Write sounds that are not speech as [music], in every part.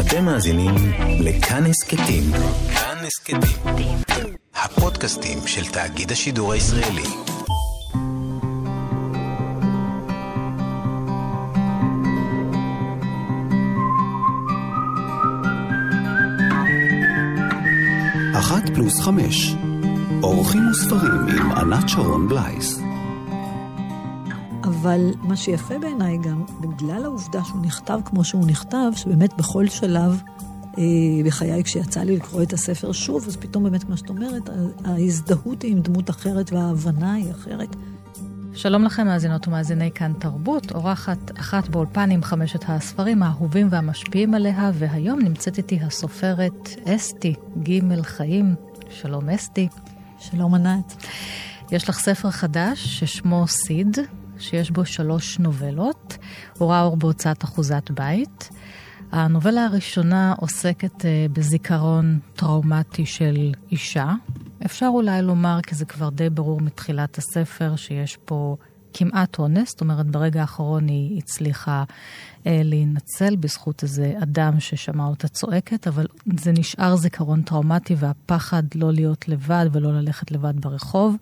אתם מאזינים לכאן הסכתים. כאן הסכתים. הפודקאסטים של תאגיד השידור הישראלי. אחת פלוס חמש. אורחים וספרים עם ענת שרון בלייס. אבל מה שיפה בעיניי גם, בגלל העובדה שהוא נכתב כמו שהוא נכתב, שבאמת בכל שלב אה, בחיי, כשיצא לי לקרוא את הספר שוב, אז פתאום באמת, כמו שאת אומרת, ההזדהות היא עם דמות אחרת וההבנה היא אחרת. שלום לכם, מאזינות ומאזיני כאן תרבות, אורחת אחת באולפן עם חמשת הספרים האהובים והמשפיעים עליה, והיום נמצאת איתי הסופרת אסתי ג' חיים. שלום אסתי. שלום ענת. יש לך ספר חדש ששמו סיד, שיש בו שלוש נובלות. הוא ראה אור בהוצאת אחוזת בית. הנובלה הראשונה עוסקת אה, בזיכרון טראומטי של אישה. אפשר אולי לומר, כי זה כבר די ברור מתחילת הספר, שיש פה כמעט אונס, זאת אומרת, ברגע האחרון היא הצליחה אה, להינצל בזכות איזה אדם ששמע אותה צועקת, אבל זה נשאר זיכרון טראומטי והפחד לא להיות לבד ולא ללכת לבד ברחוב.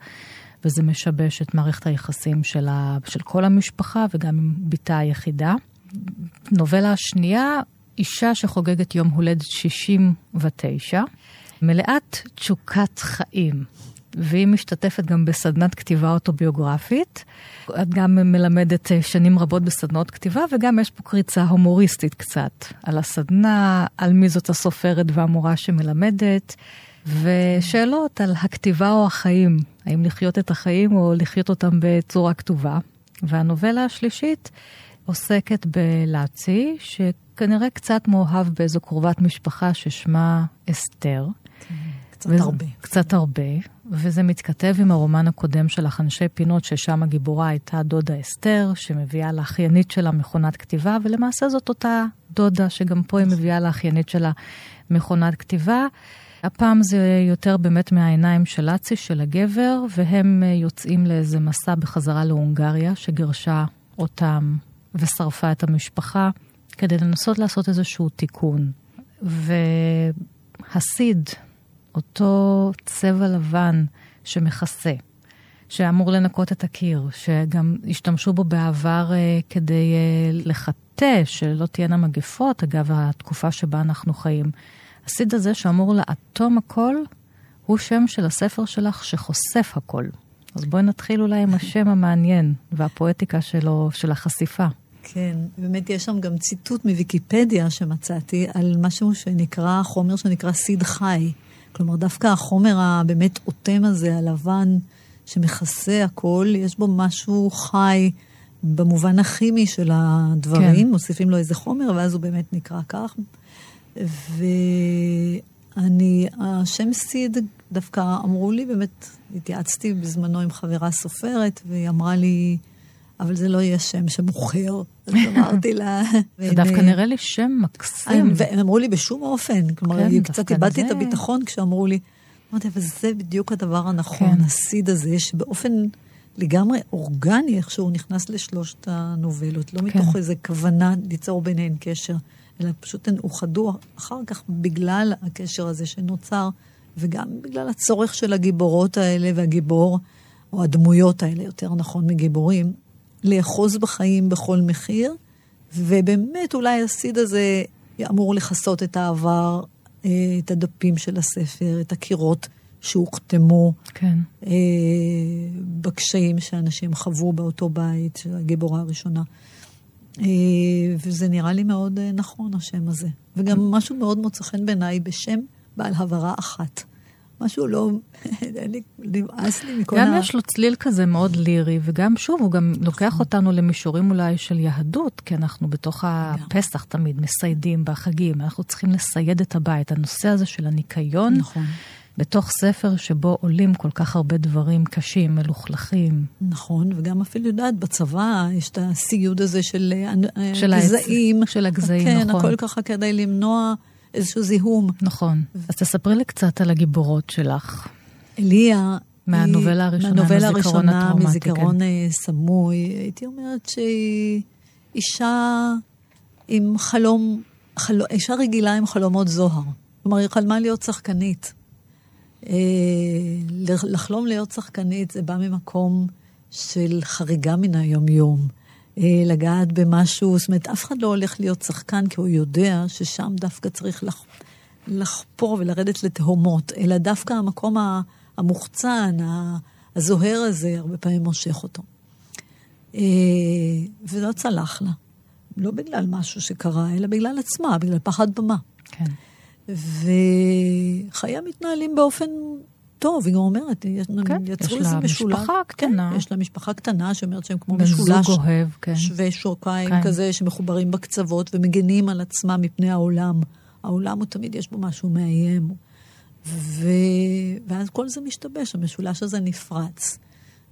וזה משבש את מערכת היחסים של, של כל המשפחה וגם עם בתה היחידה. נובלה השנייה, אישה שחוגגת יום הולדת 69, מלאת תשוקת חיים. והיא משתתפת גם בסדנת כתיבה אוטוביוגרפית. את גם מלמדת אה, שנים רבות בסדנות כתיבה, וגם יש פה קריצה הומוריסטית קצת על הסדנה, על מי זאת הסופרת והמורה שמלמדת. ושאלות על הכתיבה או החיים, האם לחיות את החיים או לחיות אותם בצורה כתובה. והנובלה השלישית עוסקת בלאצי, שכנראה קצת מאוהב באיזו קרובת משפחה ששמה אסתר. קצת וזה, הרבה. קצת הרבה, וזה מתכתב עם הרומן הקודם של החנשי פינות, ששם הגיבורה הייתה דודה אסתר, שמביאה לאחיינית שלה מכונת כתיבה, ולמעשה זאת אותה דודה, שגם פה היא מביאה לאחיינית שלה מכונת כתיבה. הפעם זה יותר באמת מהעיניים של אצי, של הגבר, והם אה, יוצאים לאיזה מסע בחזרה להונגריה, שגירשה אותם ושרפה את המשפחה, כדי לנסות לעשות איזשהו תיקון. והסיד, אותו צבע לבן שמכסה, שאמור לנקות את הקיר, שגם השתמשו בו בעבר uh, כדי uh, לחטא, שלא תהיינה מגפות, אגב, התקופה שבה אנחנו חיים. הסיד הזה שאמור לאטום הכל, הוא שם של הספר שלך שחושף הכל. אז בואי נתחיל אולי עם השם המעניין והפואטיקה שלו, של החשיפה. כן, באמת יש שם גם ציטוט מוויקיפדיה שמצאתי על משהו שנקרא, חומר שנקרא סיד חי. כלומר, דווקא החומר הבאמת אוטם הזה, הלבן, שמכסה הכל, יש בו משהו חי במובן הכימי של הדברים, כן. מוסיפים לו איזה חומר, ואז הוא באמת נקרא כך. ואני, השם סיד, דווקא אמרו לי, באמת, התייעצתי בזמנו עם חברה סופרת, והיא אמרה לי, אבל זה לא יהיה שם שמוכר. אז [laughs] אמרתי לה... זה דווקא נראה לי שם מקסים. והם אמרו לי בשום אופן, כלומר, כן, קצת איבדתי את הביטחון כשאמרו לי, אמרתי, אבל זה בדיוק הדבר הנכון, כן. הסיד הזה, שבאופן לגמרי אורגני, איך שהוא נכנס לשלושת הנובלות, לא כן. מתוך איזו כוונה ליצור ביניהן קשר. אלא פשוט הן אוחדו אחר כך בגלל הקשר הזה שנוצר, וגם בגלל הצורך של הגיבורות האלה והגיבור, או הדמויות האלה, יותר נכון מגיבורים, לאחוז בחיים בכל מחיר, ובאמת אולי הסיד הזה אמור לכסות את העבר, אה, את הדפים של הספר, את הקירות שהוכתמו, כן. אה, בקשיים שאנשים חוו באותו בית, הגיבורה הראשונה. אה, וזה נראה לי מאוד אה, נכון, השם הזה. וגם משהו מאוד מוצא חן בעיניי בשם בעל הברה אחת. משהו לא, [laughs] נמאס לי מכל ה... גם יש לו צליל כזה מאוד לירי, וגם שוב, הוא גם לוקח אותנו למישורים אולי של יהדות, כי אנחנו בתוך הפסח תמיד מסיידים בחגים, אנחנו צריכים לסייד את הבית. הנושא הזה של הניקיון, נכון. בתוך ספר שבו עולים כל כך הרבה דברים קשים, מלוכלכים. נכון, וגם אפילו יודעת, בצבא יש את הסיוד הזה של, אה, של הגזעים. של הגזעים, כן, נכון. כן, הכל ככה כדי למנוע איזשהו זיהום. נכון. אז תספרי לי קצת על הגיבורות שלך. אליה... מהנובלה הראשונה, מהנובלה הראשונה, מזיכרון כן. אה, סמוי. הייתי אומרת שהיא אישה עם חלום חל... אישה רגילה עם חלומות זוהר. כלומר, היא חלמה להיות שחקנית. אה, לחלום להיות שחקנית זה בא ממקום של חריגה מן היומיום. אה, לגעת במשהו, זאת אומרת, אף אחד לא הולך להיות שחקן כי הוא יודע ששם דווקא צריך לח... לחפור ולרדת לתהומות, אלא דווקא המקום המוחצן, הזוהר הזה, הרבה פעמים מושך אותו. אה, ולא צלח לה. לא בגלל משהו שקרה, אלא בגלל עצמה, בגלל פחד במה. כן. וחייה מתנהלים באופן טוב, היא גם אומרת, כן, יצרו איזה משולש. יש לה משפחה קטנה. כן, יש לה משפחה קטנה שאומרת שהם כמו משולש. זוג אוהב, כן. שווה שורקיים כן. כזה, שמחוברים בקצוות ומגנים על עצמם מפני העולם. העולם הוא תמיד, יש בו משהו מאיים. ו... ואז כל זה משתבש, המשולש הזה נפרץ.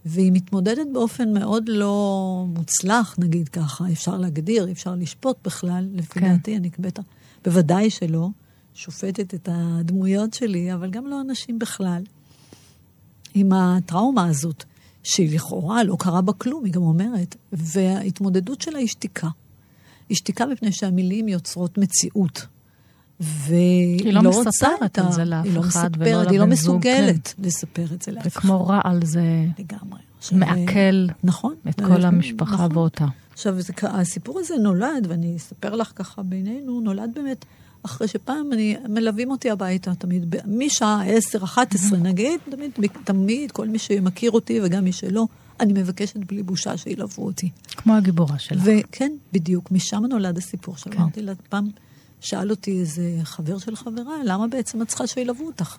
והיא מתמודדת באופן מאוד לא מוצלח, נגיד ככה, אפשר להגדיר, אפשר לשפוט בכלל, לפי כן. דעתי, אני בטח, בוודאי שלא, שופטת את הדמויות שלי, אבל גם לא אנשים בכלל. עם הטראומה הזאת, שהיא לכאורה לא קרה בה כלום, היא גם אומרת, וההתמודדות שלה היא שתיקה. היא שתיקה מפני שהמילים יוצרות מציאות. והיא לא, לא מספרת את זה לאף לא אחד ולא לבן זוג. היא לא מסוגלת כן. לספר את זה לאף אחד. וכמו רעל זה לגמרי. מעכל נכון, את כל המשפחה נכון. ואותה. עכשיו, זה, הסיפור הזה נולד, ואני אספר לך ככה בינינו, נולד באמת אחרי שפעם אני, מלווים אותי הביתה תמיד, משעה 10, 11 נגיד, תמיד, תמיד, כל מי שמכיר אותי וגם מי שלא, אני מבקשת בלי בושה שילוו אותי. כמו הגיבורה שלך. וכן, בדיוק, משם נולד הסיפור שאמרתי כן. לה, פעם שאל אותי איזה חבר של חברה, למה בעצם את צריכה שילוו אותך?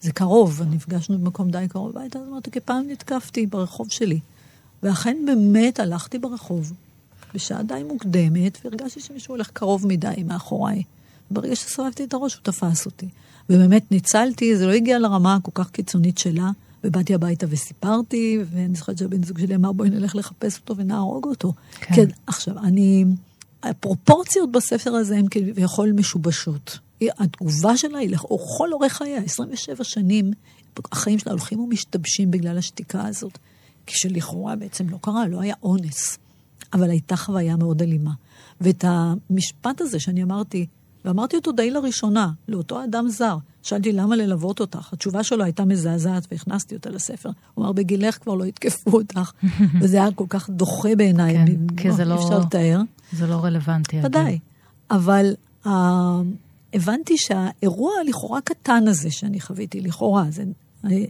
זה קרוב, נפגשנו במקום די קרוב הביתה, אז אמרתי, כי פעם נתקפתי ברחוב שלי. ואכן באמת הלכתי ברחוב בשעה די מוקדמת, והרגשתי שמישהו הולך קרוב מדי מאחוריי. ברגע שסובבתי את הראש, הוא תפס אותי. ובאמת ניצלתי, זה לא הגיע לרמה הכל כך קיצונית שלה, ובאתי הביתה וסיפרתי, ואני זוכרת שהבן זוג שלי אמר, בואי נלך לחפש אותו ונהרוג אותו. כן. כן, עכשיו, אני... הפרופורציות בספר הזה הן כביכול משובשות. התגובה שלה היא לכל אורך חייה, 27 שנים, החיים שלה הולכים ומשתבשים בגלל השתיקה הזאת. כשלכאורה בעצם לא קרה, לא היה אונס, אבל הייתה חוויה מאוד אלימה. ואת המשפט הזה שאני אמרתי, ואמרתי אותו די לראשונה, לאותו אדם זר. שאלתי, למה ללוות אותך? התשובה שלו הייתה מזעזעת, והכנסתי אותה לספר. הוא אמר, בגילך כבר לא יתקפו אותך. [laughs] וזה היה כל כך דוחה בעיניי, כן, כי זה לא... אי אפשר לתאר. זה לא רלוונטי. ודאי. אבל uh, הבנתי שהאירוע הלכאורה קטן הזה שאני חוויתי, לכאורה, זה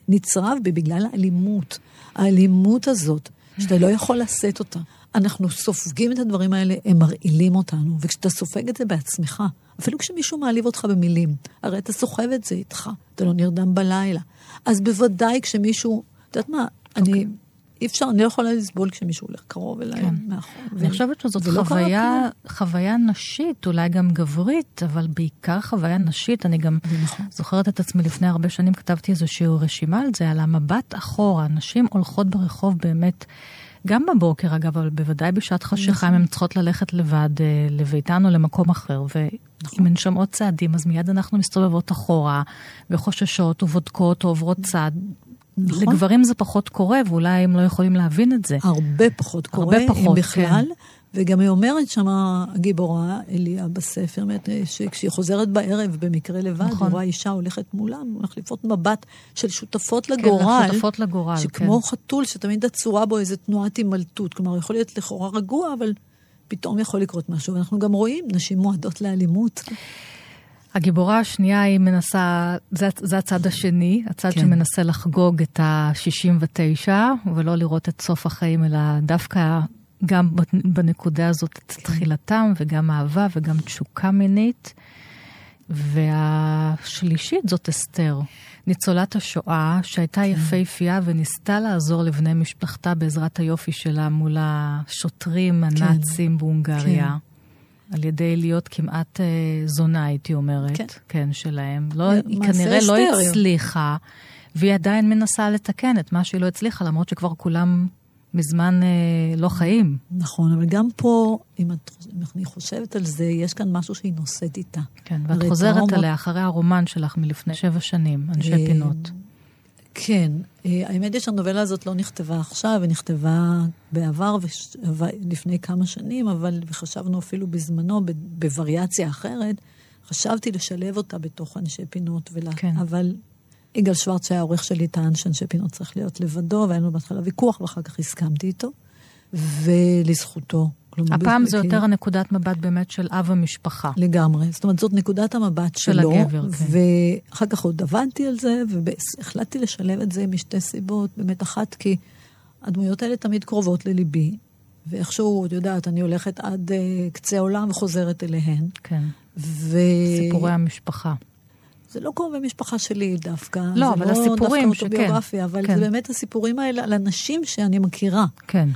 נצרב בי בגלל האלימות. האלימות הזאת, שאתה לא יכול לשאת אותה. אנחנו סופגים את הדברים האלה, הם מרעילים אותנו. וכשאתה סופג את זה בעצמך, אפילו כשמישהו מעליב אותך במילים, הרי אתה סוחב את זה איתך, אתה לא נרדם בלילה. אז בוודאי כשמישהו, את יודעת מה, okay. אני... אוקיי. אי אפשר, אני לא יכולה לסבול כשמישהו הולך קרוב אליי כן. מאחור. אני חושבת שזאת לא חוויה, חוויה נשית, אולי גם גברית, אבל בעיקר חוויה נשית. אני גם נכון. זוכרת את עצמי לפני הרבה שנים, כתבתי איזושהי רשימה על זה, על המבט אחורה. נשים הולכות ברחוב באמת גם בבוקר, אגב, אבל בוודאי בשעת חשיכה, אם הן צריכות ללכת לבד אה, לביתן או למקום אחר, ואם נכון. הן שומעות צעדים, אז מיד אנחנו מסתובבות אחורה, וחוששות, ובודקות, או עוברות צעד. נכון. לגברים זה פחות קורה, ואולי הם לא יכולים להבין את זה. הרבה פחות קורה, הרבה פחות, אם בכלל. כן. וגם היא אומרת שם, הגיבורה, אליה בספר, שכשהיא חוזרת בערב במקרה לבד, נכון. רואה אישה הולכת מולם, מחליפות מבט של שותפות כן, לגורל. כן, שותפות לגורל, שכמו כן. חתול, שתמיד עצורה בו איזו תנועת הימלטות. כלומר, יכול להיות לכאורה רגוע, אבל פתאום יכול לקרות משהו. ואנחנו גם רואים נשים מועדות לאלימות. הגיבורה השנייה היא מנסה, זה, זה הצד השני, הצד כן. שמנסה לחגוג את ה-69, ולא לראות את סוף החיים, אלא דווקא גם בנקודה הזאת את. תחילתם, וגם אהבה וגם תשוקה מינית. והשלישית זאת אסתר, ניצולת השואה, שהייתה כן. יפהפייה וניסתה לעזור לבני משפחתה בעזרת היופי שלה מול השוטרים כן. הנאצים כן. בהונגריה. כן. על ידי להיות כמעט אה, זונה, הייתי אומרת, כן, כן שלהם. לא, היא כנראה לא הצליחה, והיא עדיין מנסה לתקן את מה שהיא לא הצליחה, למרות שכבר כולם מזמן אה, לא חיים. נכון, אבל גם פה, אם, את, אם אני חושבת על זה, יש כאן משהו שהיא נושאת איתה. כן, ואת חוזרת טראומות... עליה אחרי הרומן שלך מלפני שבע שנים, אנשי אה, פינות. כן. אה, האמת היא שהנובלה הזאת לא נכתבה עכשיו, היא נכתבה בעבר, וש... לפני כמה שנים, אבל חשבנו אפילו בזמנו, בווריאציה אחרת, חשבתי לשלב אותה בתוך אנשי פינות, ולה... כן. אבל יגאל שוורץ, שהיה העורך שלי, טען שאנשי פינות צריך להיות לבדו, והיה לנו בהתחלה ויכוח, ואחר כך הסכמתי איתו. ולזכותו. כלומר, הפעם זה יותר הנקודת מבט באמת של אב המשפחה. לגמרי. זאת אומרת, זאת נקודת המבט של שלו. של הגבר, כן. ואחר כך עוד עבדתי על זה, והחלטתי לשלב את זה משתי סיבות. באמת, אחת, כי הדמויות האלה תמיד קרובות לליבי, ואיכשהו, את יודעת, אני הולכת עד uh, קצה העולם וחוזרת אליהן. כן. ו... סיפורי המשפחה. זה לא קורה במשפחה שלי דווקא. לא, אבל לא הסיפורים שכן. זה לא דווקא אוטוביוגרפיה, אבל כן. זה באמת הסיפורים האלה על אנשים שאני מכירה. כן.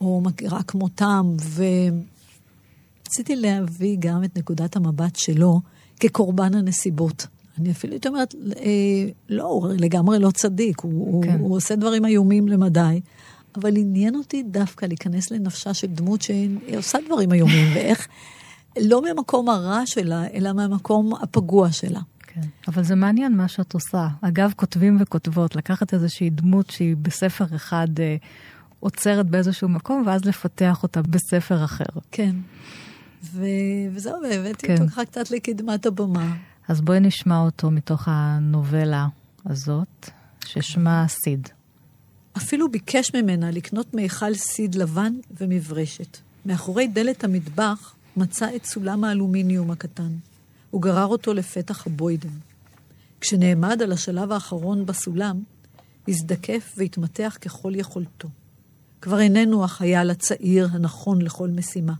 או מכירה כמותם, ורציתי להביא גם את נקודת המבט שלו כקורבן הנסיבות. אני אפילו הייתי אומרת, אה, לא, הוא לגמרי לא צדיק, הוא, כן. הוא, הוא עושה דברים איומים למדי, אבל עניין אותי דווקא להיכנס לנפשה של דמות שהיא עושה דברים איומים, ואיך, לא מהמקום הרע שלה, אלא מהמקום הפגוע שלה. כן, אבל זה מעניין מה שאת עושה. אגב, כותבים וכותבות, לקחת איזושהי דמות שהיא בספר אחד אה, עוצרת באיזשהו מקום, ואז לפתח אותה בספר אחר. כן. ו... וזהו, והבאתי כן. אותו ככה קצת לקדמת הבמה. אז בואי נשמע אותו מתוך הנובלה הזאת, ששמה סיד. אפילו ביקש ממנה לקנות מיכל סיד לבן ומברשת. מאחורי דלת המטבח מצא את סולם האלומיניום הקטן. הוא גרר אותו לפתח הבוידם. כשנעמד על השלב האחרון בסולם, הזדקף והתמתח ככל יכולתו. כבר איננו החייל הצעיר הנכון לכל משימה.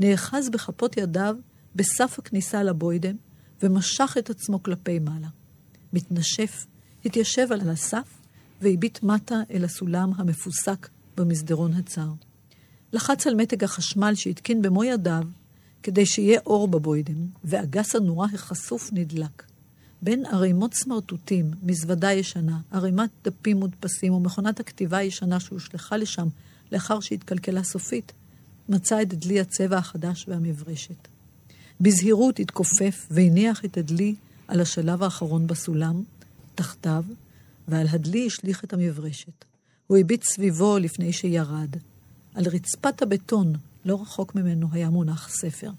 נאחז בכפות ידיו בסף הכניסה לבוידם, ומשך את עצמו כלפי מעלה. מתנשף, התיישב על הסף, והביט מטה אל הסולם המפוסק במסדרון הצר. לחץ על מתג החשמל שהתקין במו ידיו, כדי שיהיה אור בבוידם, ואגס הנורה החשוף נדלק. בין ערימות סמרטוטים, מזוודה ישנה, ערימת דפים מודפסים ומכונת הכתיבה הישנה שהושלכה לשם לאחר שהתקלקלה סופית, מצא את דלי הצבע החדש והמברשת. בזהירות התכופף והניח את הדלי על השלב האחרון בסולם, תחתיו, ועל הדלי השליך את המברשת. הוא הביט סביבו לפני שירד. על רצפת הבטון, לא רחוק ממנו, היה מונח ספר.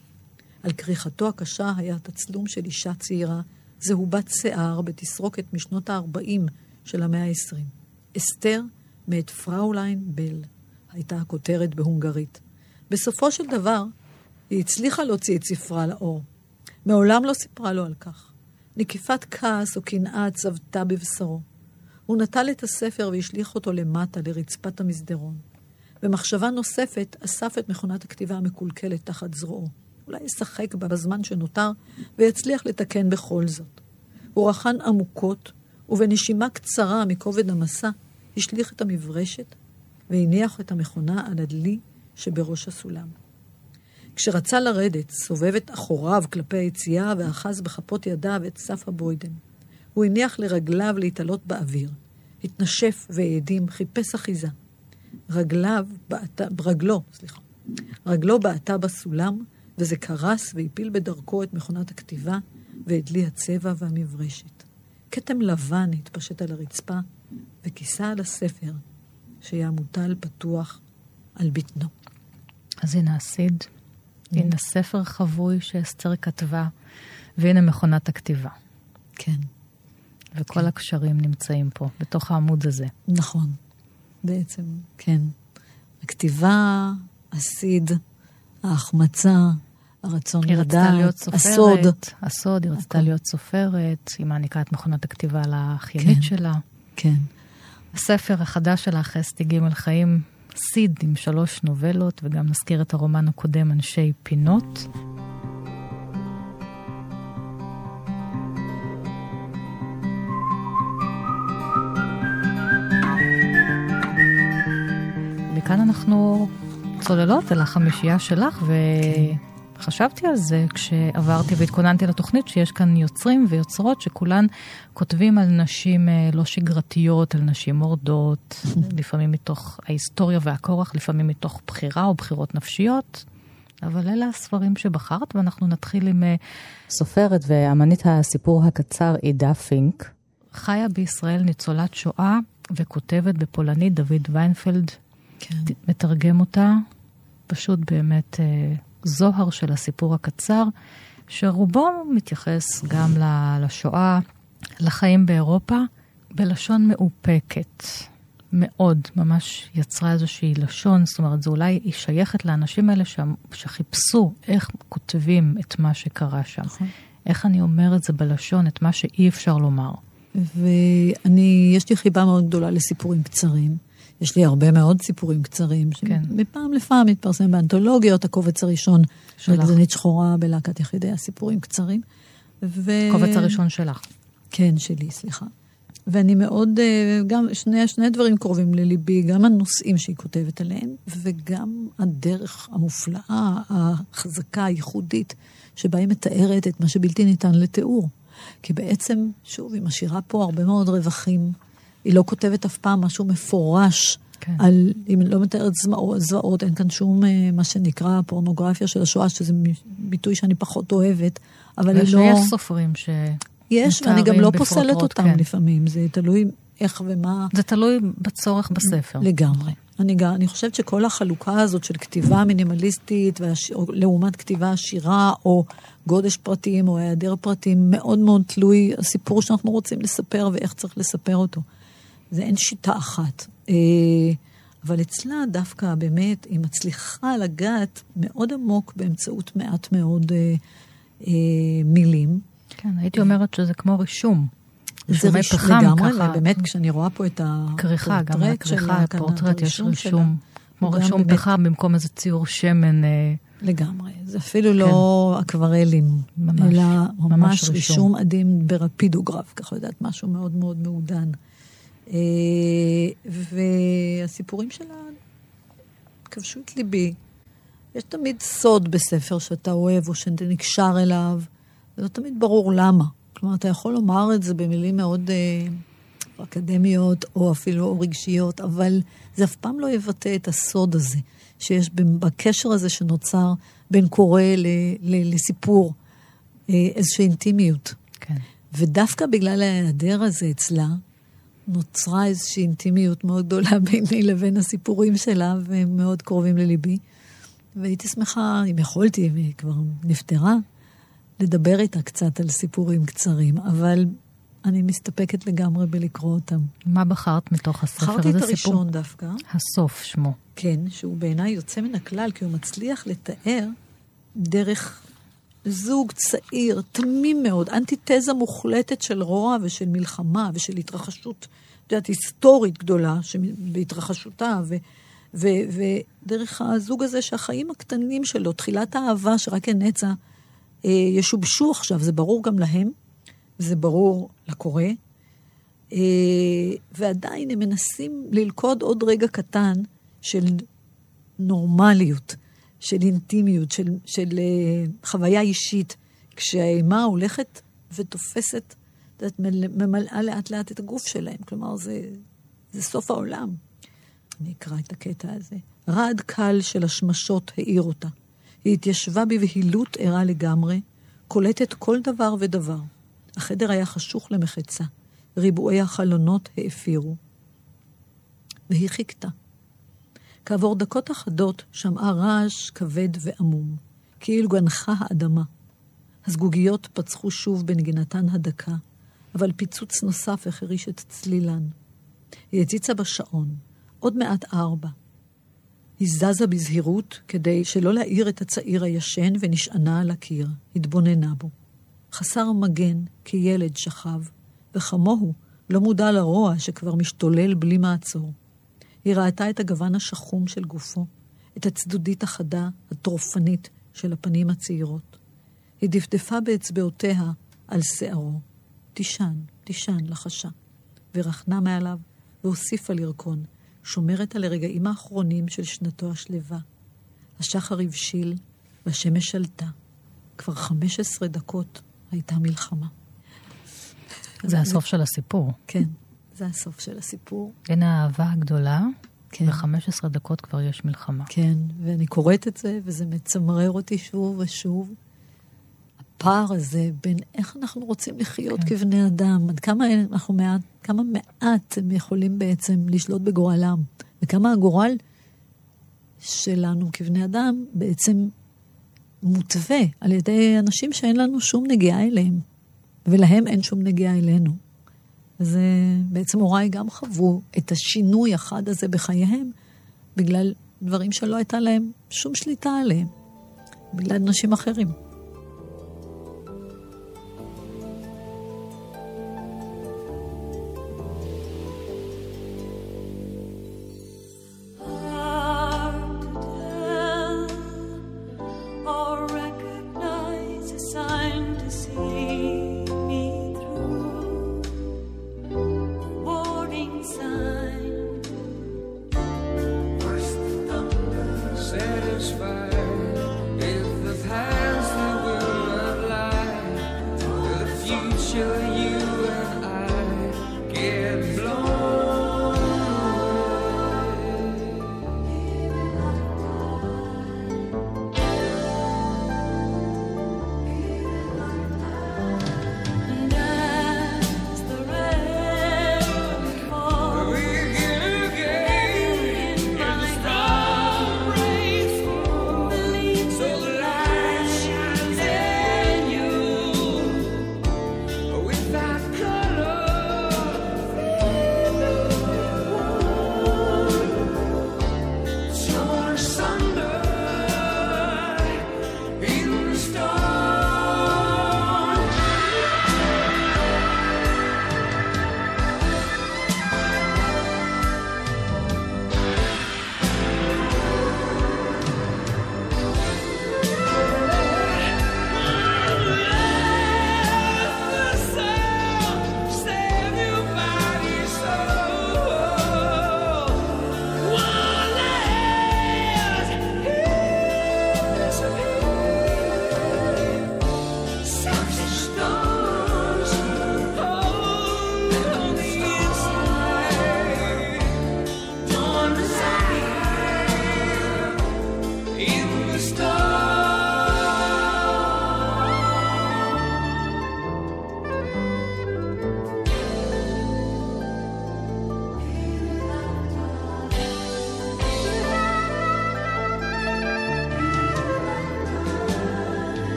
על כריכתו הקשה היה תצלום של אישה צעירה זהובת שיער בתסרוקת משנות ה-40 של המאה ה-20. אסתר מאת פראוליין בל, הייתה הכותרת בהונגרית. בסופו של דבר, היא הצליחה להוציא את ספרה לאור. מעולם לא סיפרה לו על כך. נקיפת כעס או קנאה צבתה בבשרו. הוא נטל את הספר והשליך אותו למטה, לרצפת המסדרון. במחשבה נוספת אסף את מכונת הכתיבה המקולקלת תחת זרועו. אולי ישחק בה בזמן שנותר ויצליח לתקן בכל זאת. הוא רחן עמוקות, ובנשימה קצרה מכובד המסע, השליך את המברשת והניח את המכונה על הדלי שבראש הסולם. כשרצה לרדת, סובב את אחוריו כלפי היציאה ואחז בכפות ידיו את סף הבוידן. הוא הניח לרגליו להתעלות באוויר. התנשף והאדים, חיפש אחיזה. רגליו בעטה, רגלו, סליחה, רגלו בעטה בסולם, וזה קרס והפיל בדרכו את מכונת הכתיבה ואת דלי הצבע והמברשת. כתם לבן התפשט על הרצפה וכיסה על הספר שהיה מוטל פתוח על בטנו. אז הנה הסיד, mm. הנה ספר חבוי שאסתר כתבה, והנה מכונת הכתיבה. כן. וכל כן. הקשרים נמצאים פה, בתוך העמוד הזה. נכון, בעצם, כן. הכתיבה, הסיד, ההחמצה, הרצון לדעת, היא רצתה להיות סופרת, הסוד. הסוד, היא רצתה להיות סופרת, היא מעניקה את מכונת הכתיבה לאחיינית כן, שלה. כן. הספר החדש שלך, אסתי ג' חיים, סיד עם שלוש נובלות, וגם נזכיר את הרומן הקודם, אנשי פינות. וכאן אנחנו צוללות אל החמישייה שלך, וחשבתי על זה כשעברתי והתכוננתי לתוכנית, שיש כאן יוצרים ויוצרות שכולן כותבים על נשים אה, לא שגרתיות, על נשים מורדות, [laughs] לפעמים מתוך ההיסטוריה והכורח, לפעמים מתוך בחירה או בחירות נפשיות. אבל אלה הספרים שבחרת, ואנחנו נתחיל עם אה, סופרת ואמנית הסיפור הקצר עידה פינק. חיה בישראל ניצולת שואה וכותבת בפולנית, דוד ויינפלד כן. מתרגם אותה. פשוט באמת אה, זוהר של הסיפור הקצר, שרובו מתייחס גם לשואה, לחיים באירופה, בלשון מאופקת. מאוד, ממש יצרה איזושהי לשון, זאת אומרת, זו אולי, היא שייכת לאנשים האלה ש... שחיפשו איך כותבים את מה שקרה שם. נכון. איך אני אומר את זה בלשון, את מה שאי אפשר לומר. ואני, יש לי חיבה מאוד גדולה לסיפורים קצרים. יש לי הרבה מאוד סיפורים קצרים, כן. שמפעם לפעם מתפרסם באנתולוגיות, הקובץ הראשון של הגזנית שחורה בלהקת יחידי הסיפורים קצרים. ו... הקובץ הראשון שלך. כן, שלי, סליחה. ואני מאוד, אה, גם שני, שני דברים קרובים לליבי, גם הנושאים שהיא כותבת עליהם, וגם הדרך המופלאה, החזקה, הייחודית, שבה היא מתארת את מה שבלתי ניתן לתיאור. כי בעצם, שוב, היא משאירה פה הרבה מאוד רווחים. היא לא כותבת אף פעם משהו מפורש כן. על, היא לא מתארת זוועות, אין כאן שום, אה, מה שנקרא, פורנוגרפיה של השואה, שזה ביטוי שאני פחות אוהבת, אבל היא לא... ויש סופרים ש... יש, ואני גם לא פוסלת אותם כן. לפעמים, זה תלוי איך ומה. זה תלוי בצורך בספר. לגמרי. אני, אני חושבת שכל החלוקה הזאת של כתיבה מינימליסטית והש... לעומת כתיבה עשירה, או גודש פרטים, או היעדר פרטים, מאוד מאוד תלוי הסיפור שאנחנו רוצים לספר ואיך צריך לספר אותו. זה אין שיטה אחת. אה, אבל אצלה דווקא באמת היא מצליחה לגעת מאוד עמוק באמצעות מעט מאוד אה, אה, מילים. כן, הייתי אומרת שזה כמו רישום. זה רישום לגמרי, ככה. ובאמת כשאני רואה פה את הפורטרט כריכה, גם לכריכה, הפורטרט יש רישום. כמו רישום באמת... פחם במקום איזה ציור שמן. אה, לגמרי. זה אפילו כן. לא אקוורלים, ממש, אלא ממש, ממש. רישום עדין ברפידוגרף, ככה יודעת, משהו מאוד מאוד מעודן. אה, והסיפורים שלה כבשו את ליבי. יש תמיד סוד בספר שאתה אוהב או שאתה נקשר אליו, ולא תמיד ברור למה. כלומר, אתה יכול לומר את זה במילים מאוד אה, אקדמיות או אפילו רגשיות, אבל זה אף פעם לא יבטא את הסוד הזה שיש בקשר הזה שנוצר בין קורא ל, ל, לסיפור, אה, איזושהי אינטימיות. כן. ודווקא בגלל ההיעדר הזה אצלה, נוצרה איזושהי אינטימיות מאוד גדולה [laughs] ביני לבין הסיפורים שלה, והם מאוד קרובים לליבי. והייתי שמחה, אם יכולתי, והיא כבר נפטרה, לדבר איתה קצת על סיפורים קצרים, אבל אני מסתפקת לגמרי בלקרוא אותם. מה בחרת מתוך הספר? בחרתי את הראשון סיפור? דווקא. הסוף שמו. כן, שהוא בעיניי יוצא מן הכלל, כי הוא מצליח לתאר דרך זוג צעיר, תמים מאוד, אנטיתזה מוחלטת של רוע ושל מלחמה ושל התרחשות, את יודעת, היסטורית גדולה בהתרחשותה, ודרך הזוג הזה שהחיים הקטנים שלו, תחילת האהבה שרק הנצה, אה, ישובשו עכשיו, זה ברור גם להם, זה ברור לקורא, אה, ועדיין הם מנסים ללכוד עוד רגע קטן של נורמליות. של אינטימיות, של, של uh, חוויה אישית, כשהאימה הולכת ותופסת, את יודעת, ממלאה לאט לאט את הגוף שלהם. כלומר, זה, זה סוף העולם. אני אקרא את הקטע הזה. רעד קל של השמשות האיר אותה. היא התיישבה בבהילות ערה לגמרי, קולטת כל דבר ודבר. החדר היה חשוך למחצה, ריבועי החלונות האפירו. והיא חיכתה. כעבור דקות אחדות שמעה רעש כבד ועמום, כאילו גנחה האדמה. הזגוגיות פצחו שוב בנגינתן הדקה, אבל פיצוץ נוסף החריש את צלילן. היא הציצה בשעון, עוד מעט ארבע. היא זזה בזהירות כדי שלא להעיר את הצעיר הישן ונשענה על הקיר, התבוננה בו. חסר מגן, כילד שכב, וכמוהו לא מודע לרוע שכבר משתולל בלי מעצור. היא ראתה את הגוון השחום של גופו, את הצדודית החדה, הטרופנית של הפנים הצעירות. היא דפדפה באצבעותיה על שערו. תישן, תישן, לחשה. ורחנה מעליו, והוסיפה לרקון, שומרת על הרגעים האחרונים של שנתו השלווה. השחר הבשיל, והשמש שלטה. כבר 15 דקות הייתה מלחמה. זה הסוף של הסיפור. כן. זה הסוף של הסיפור. בין האהבה הגדולה, כן. ב-15 דקות כבר יש מלחמה. כן, ואני קוראת את זה, וזה מצמרר אותי שוב ושוב. הפער הזה בין איך אנחנו רוצים לחיות כן. כבני אדם, עד כמה אנחנו מעט, כמה מעט הם יכולים בעצם לשלוט בגורלם, וכמה הגורל שלנו כבני אדם בעצם מותווה על ידי אנשים שאין לנו שום נגיעה אליהם, ולהם אין שום נגיעה אלינו. אז בעצם הוריי גם חוו את השינוי החד הזה בחייהם, בגלל דברים שלא הייתה להם שום שליטה עליהם, בגלל אנשים אחרים.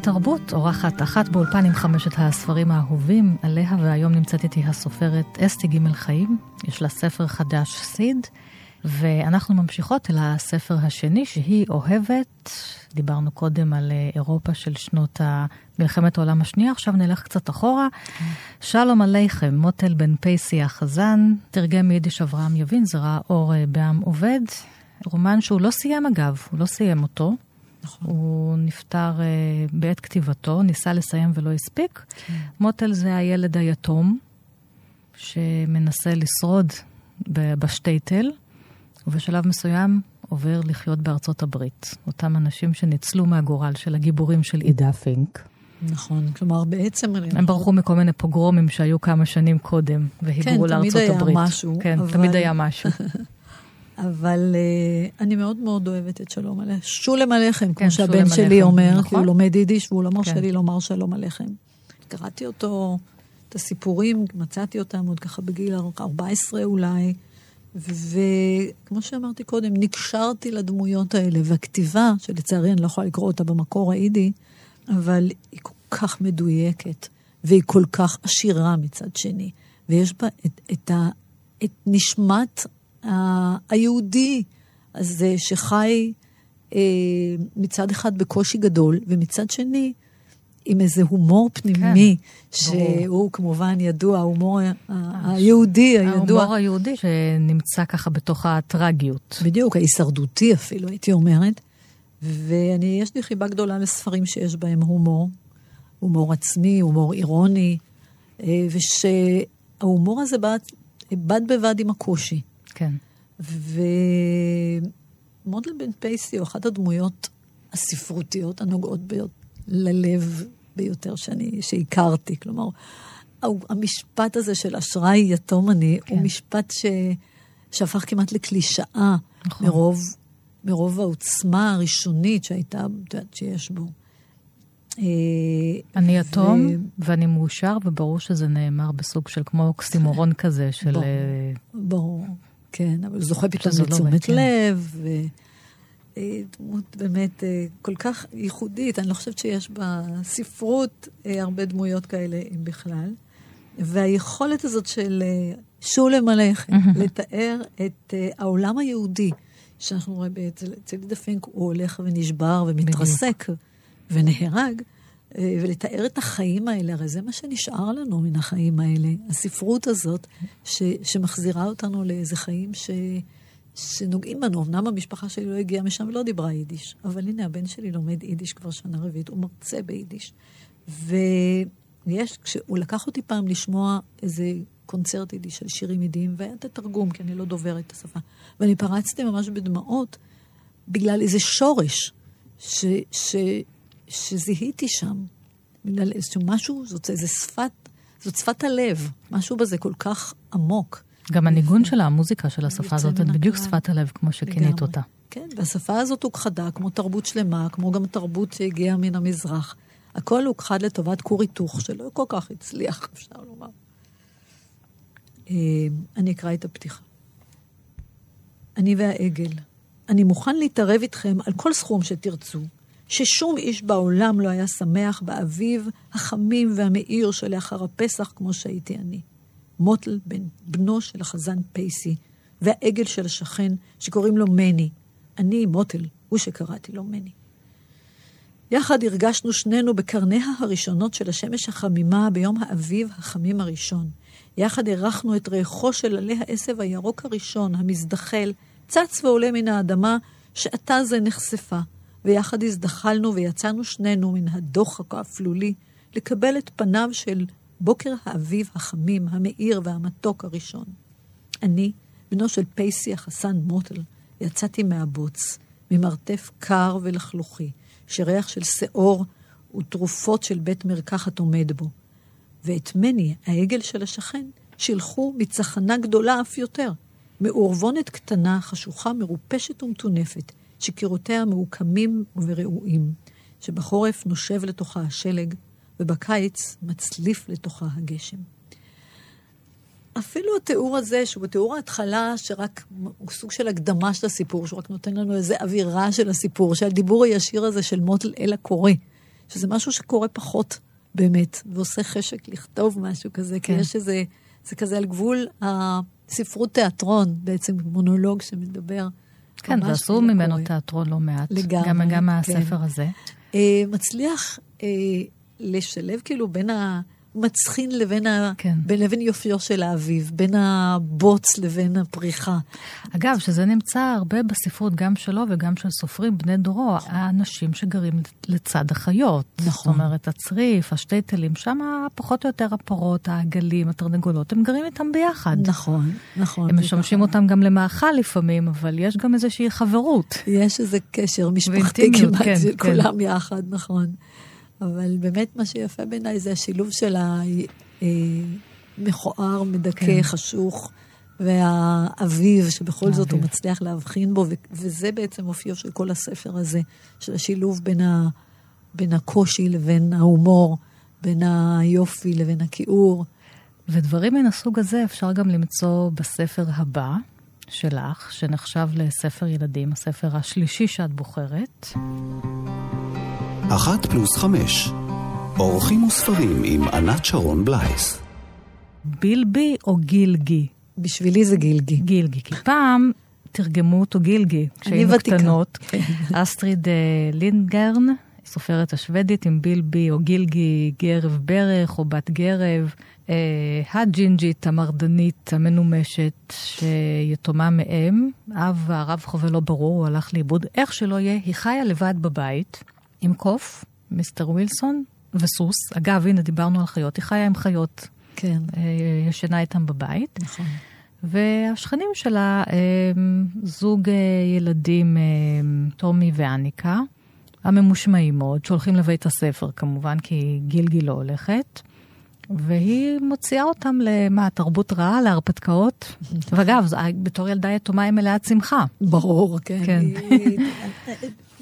כאן תרבות, אורחת אחת באולפן עם חמשת הספרים האהובים עליה, והיום נמצאת איתי הסופרת אסתי ג' חיים. יש לה ספר חדש, סיד, ואנחנו ממשיכות אל הספר השני, שהיא אוהבת. דיברנו קודם על אה, אירופה של שנות מלחמת העולם השנייה, עכשיו נלך קצת אחורה. שלום עליכם, מוטל בן פייסי החזן, תרגם מיידיש אברהם יבין, ראה אור אה, בעם עובד. רומן שהוא לא סיים אגב, הוא לא סיים אותו. נכון. הוא נפטר uh, בעת כתיבתו, ניסה לסיים ולא הספיק. כן. מוטל זה הילד היתום, שמנסה לשרוד בשטייטל, ובשלב מסוים עובר לחיות בארצות הברית. אותם אנשים שניצלו מהגורל של הגיבורים של עידה פינק. נכון, כלומר בעצם... הם ברחו מכל מיני פוגרומים שהיו כמה שנים קודם, והיגרו כן, לארצות הברית. כן, תמיד היה משהו. כן, אבל... תמיד היה משהו. [laughs] אבל uh, אני מאוד מאוד אוהבת את שלום עליכם. שולם עליכם, כן, כמו שהבן שלי עליכם. אומר, נכון? כי הוא לומד יידיש והוא לא מרשה כן. לי לומר שלום עליכם. קראתי אותו, את הסיפורים, מצאתי אותם עוד ככה בגיל 14 אולי, וכמו שאמרתי קודם, נקשרתי לדמויות האלה, והכתיבה, שלצערי אני לא יכולה לקרוא אותה במקור היידי, אבל היא כל כך מדויקת, והיא כל כך עשירה מצד שני, ויש בה את, את, ה, את נשמת היהודי הזה שחי אה, מצד אחד בקושי גדול, ומצד שני עם איזה הומור פנימי, כן, שהוא ברור. כמובן ידוע, ההומור היהודי הידוע. ההומור היהודי שנמצא ככה בתוך הטרגיות. בדיוק, ההישרדותי אפילו, הייתי אומרת. ואני, יש לי חיבה גדולה לספרים שיש בהם הומור, הומור עצמי, הומור אירוני, אה, ושההומור הזה בא בד בבד עם הקושי. כן. ומודל בן פייסי הוא אחת הדמויות הספרותיות הנוגעות ביות, ללב ביותר שאני, שהכרתי. כלומר, המשפט הזה של אשראי יתום אני, כן. הוא משפט ש, שהפך כמעט לקלישאה נכון. מרוב, מרוב העוצמה הראשונית שהייתה, את יודעת, שיש בו. אה, אני יתום ו... ואני מאושר, וברור שזה נאמר בסוג של כמו אוקסימורון [laughs] כזה של... ברור, אה, ברור, כן, אבל זוכה פתאום לא לתשומת לא לב, ו... אה, דמות באמת כל כך ייחודית. אני לא חושבת שיש בספרות הרבה דמויות כאלה, אם בכלל. והיכולת הזאת של שולם עליכם, לתאר את העולם היהודי, שאנחנו רואים אצל יהודה פינק, הוא הולך ונשבר ומתרסק. ונהרג, אה, ולתאר את החיים האלה, הרי זה מה שנשאר לנו מן החיים האלה. הספרות הזאת, ש, שמחזירה אותנו לאיזה חיים ש, שנוגעים בנו. אמנם המשפחה שלי לא הגיעה משם ולא דיברה יידיש, אבל הנה, הבן שלי לומד יידיש כבר שנה רביעית, הוא מרצה ביידיש. ויש, כשהוא לקח אותי פעם לשמוע איזה קונצרט יידיש של שירים יידיים, והיה את התרגום, כי אני לא דוברת את השפה. ואני פרצתי ממש בדמעות בגלל איזה שורש, ש, ש, שזיהיתי שם. בגלל איזשהו משהו, זאת איזה שפת, זאת שפת הלב, משהו בזה כל כך עמוק. גם הניגון של המוזיקה של השפה הזאת, זה בדיוק שפת הלב, כמו שכינית אותה. כן, והשפה הזאת הוכחדה כמו תרבות שלמה, כמו גם תרבות שהגיעה מן המזרח. הכל הוכחד לטובת כור היתוך, שלא כל כך הצליח, [laughs] אפשר לומר. אה, אני אקרא את הפתיחה. אני והעגל. אני מוכן להתערב איתכם על כל סכום שתרצו, ששום איש בעולם לא היה שמח באביב החמים והמאיר שלאחר הפסח כמו שהייתי אני. מוטל בן, בנו של החזן פייסי, והעגל של השכן שקוראים לו מני. אני מוטל, הוא שקראתי לו מני. יחד הרגשנו שנינו בקרניה הראשונות של השמש החמימה ביום האביב החמים הראשון. יחד אירחנו את ריחו של עלי העשב הירוק הראשון, המזדחל, צץ ועולה מן האדמה, שעתה זה נחשפה. ויחד הזדחלנו ויצאנו שנינו מן הדוחק האפלולי לקבל את פניו של בוקר האביב החמים, המאיר והמתוק הראשון. אני, בנו של פייסי החסן מוטל, יצאתי מהבוץ, ממרתף קר ולחלוכי, שריח של שאור ותרופות של בית מרקחת עומד בו. ואת מני, העגל של השכן, שילחו מצחנה גדולה אף יותר, מעורבונת קטנה, חשוכה, מרופשת ומטונפת, שקירותיה מעוקמים ורעועים, שבחורף נושב לתוכה השלג, ובקיץ מצליף לתוכה הגשם. אפילו התיאור הזה, שהוא תיאור ההתחלה, שרק הוא סוג של הקדמה של הסיפור, שהוא רק נותן לנו איזו אווירה של הסיפור, שהדיבור הישיר הזה של מוטל אל הקורא, שזה משהו שקורה פחות באמת, ועושה חשק לכתוב משהו כזה, כן. כי יש איזה, זה כזה על גבול הספרות תיאטרון, בעצם מונולוג שמדבר כן, ועשו ממנו תיאטרון לא מעט. לגמרי. גם, גם כן. הזה. Uh, מצליח uh, לשלב כאילו בין ה... מצחין לבין, ה... כן. בין לבין יופיו של האביב, בין הבוץ לבין הפריחה. אגב, שזה נמצא הרבה בספרות, גם שלו וגם של סופרים בני דורו, האנשים שגרים לצד החיות. נכון. זאת אומרת, הצריף, השטייטלים, שם פחות או יותר הפרות, העגלים, התרנגולות, הם גרים איתם ביחד. נכון, נכון. הם משמשים נכון. אותם גם למאכל לפעמים, אבל יש גם איזושהי חברות. יש איזה קשר משפחתי כמעט כן, כן. כולם יחד, נכון. אבל באמת מה שיפה בעיניי זה השילוב של המכוער, מדכא, כן. חשוך, והאביב, שבכל האביב. זאת הוא מצליח להבחין בו, וזה בעצם אופיו של כל הספר הזה, של השילוב בין, ה, בין הקושי לבין ההומור, בין היופי לבין הכיעור. ודברים מן הסוג הזה אפשר גם למצוא בספר הבא שלך, שנחשב לספר ילדים, הספר השלישי שאת בוחרת. אחת פלוס חמש. אורחים וספרים עם ענת שרון בלייס. בילבי או גילגי? בשבילי זה גילגי. גילגי, כי פעם תרגמו אותו גילגי. כשהיינו קטנות. [laughs] כן. אסטריד אה, לינגרן הסופרת השוודית, עם בילבי או גילגי גרב ברך או בת גרב. אה, הג'ינג'ית, המרדנית, המנומשת, שיתומה מאם, אב והרב חווה לא ברור, הוא הלך לאיבוד. איך שלא יהיה, היא חיה לבד בבית, עם קוף, מיסטר ווילסון, וסוס. אגב, הנה, דיברנו על חיות, היא חיה עם חיות. כן. אה, ישנה איתם בבית. נכון. והשכנים שלה הם זוג אה, ילדים, אה, טומי ואניקה, הממושמעים מאוד, שהולכים לבית הספר כמובן, כי גילגי לא הולכת. והיא מוציאה אותם למה, תרבות רעה, להרפתקאות. [laughs] ואגב, בתור ילדה יתומה היא מלאת שמחה. ברור, כן. כן.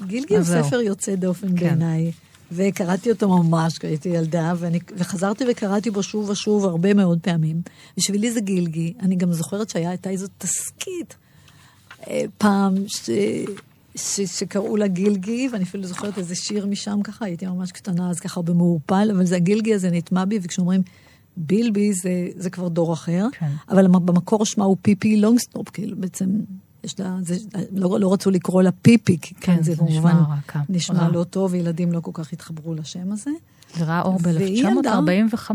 גילגי הוא ספר יוצא דופן כן. בעיניי. וקראתי אותו ממש כשהייתי ילדה, ואני, וחזרתי וקראתי בו שוב ושוב הרבה מאוד פעמים. בשבילי זה גילגי. אני גם זוכרת שהייתה איזו תסכית אה, פעם ש, ש, שקראו לה גילגי, ואני אפילו זוכרת איזה שיר משם ככה, הייתי ממש קטנה אז ככה במעורפל, אבל זה הגילגי הזה נטמע בי, וכשאומרים בילבי זה, זה כבר דור אחר. כן. אבל במקור שמה הוא פיפי לונגסטרומפ, כאילו בעצם יש לה, זה, לא, לא רצו לקרוא לה פיפי, כי כן, זה, זה כמובן נשמע, נשמע לא טוב, וילדים לא כל כך התחברו לשם הזה. זה ראה אור ב-1945.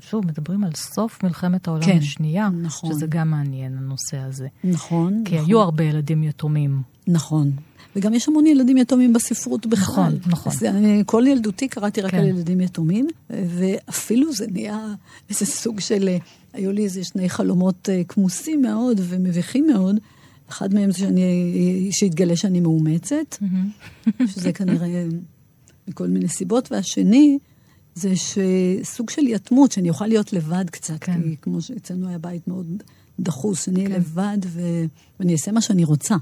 שוב, מדברים על סוף מלחמת העולם כן, השנייה, נכון. שזה גם מעניין, הנושא הזה. נכון. כי נכון. היו הרבה ילדים יתומים. נכון. וגם יש המון ילדים יתומים בספרות בכלל. נכון, נכון. אז אני כל ילדותי קראתי רק כן. על ילדים יתומים, ואפילו זה נהיה איזה סוג של... היו לי איזה שני חלומות אה, כמוסים מאוד ומביכים מאוד. אחד מהם זה שאני, שהתגלה שאני מאומצת, שזה כנראה מכל מיני סיבות, והשני זה שסוג של יתמות, שאני אוכל להיות לבד קצת, כן. כי כמו שאצלנו היה בית מאוד דחוס, שאני אהיה כן. לבד ו... ואני אעשה מה שאני רוצה.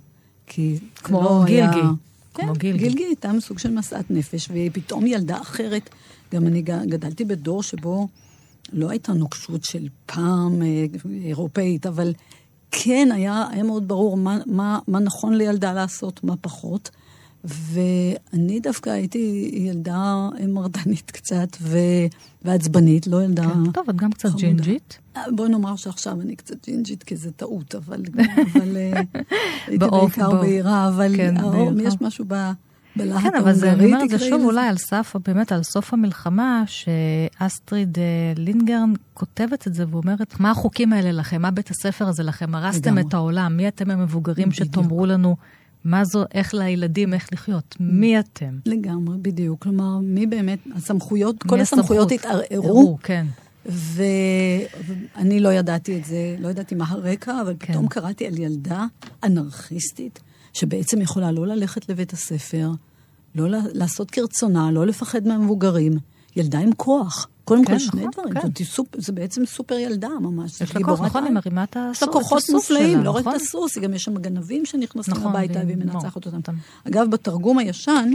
כי כמו לא גילגי. היה... כמו כן, גילגי. גילגי הייתה סוג של משאת נפש, והיא פתאום ילדה אחרת. גם אני גדלתי בדור שבו לא הייתה נוקשות של פעם אה, אירופאית, אבל כן היה, היה מאוד ברור מה, מה, מה נכון לילדה לעשות, מה פחות. ואני דווקא הייתי ילדה מרדנית קצת ו... ועצבנית, לא ילדה... כן, טוב, את גם קצת חמודה. ג'ינג'ית. בואי נאמר שעכשיו אני קצת ג'ינג'ית, כי זה טעות, אבל, אבל אה, [laughs] הייתי בעיקר בהירה, אבל כן, האור, יש משהו ב... בלהט כן, אבל זה, אני אומרת, זה שוב אולי על סף, באמת על סוף המלחמה, שאסטריד אה, לינגרן כותבת את זה ואומרת, מה החוקים האלה לכם? מה בית הספר הזה לכם? הרסתם את העולם, מי אתם המבוגרים שתאמרו לנו מה זו, איך לילדים, איך לחיות? מי אתם? לגמרי, בדיוק. כלומר, מי באמת, הסמכויות, כל הסמכויות התערערו. כן. ואני לא ידעתי את זה, לא ידעתי מה הרקע, אבל כן. פתאום קראתי על ילדה אנרכיסטית, שבעצם יכולה לא ללכת לבית הספר, לא לעשות כרצונה, לא לפחד מהמבוגרים. ילדה עם כוח. קודם כן, כל, שני נכון, דברים. כן. זאת, סופ, זה בעצם סופר ילדה ממש. יש לה כוח, נכון, היא מרימה את הסוס יש לה כוחות מופלאים, לא נכון? רק את הסוס, גם יש שם גנבים שנכנסים נכון, הביתה והיא מנצחת אותם. אגב, בתרגום הישן,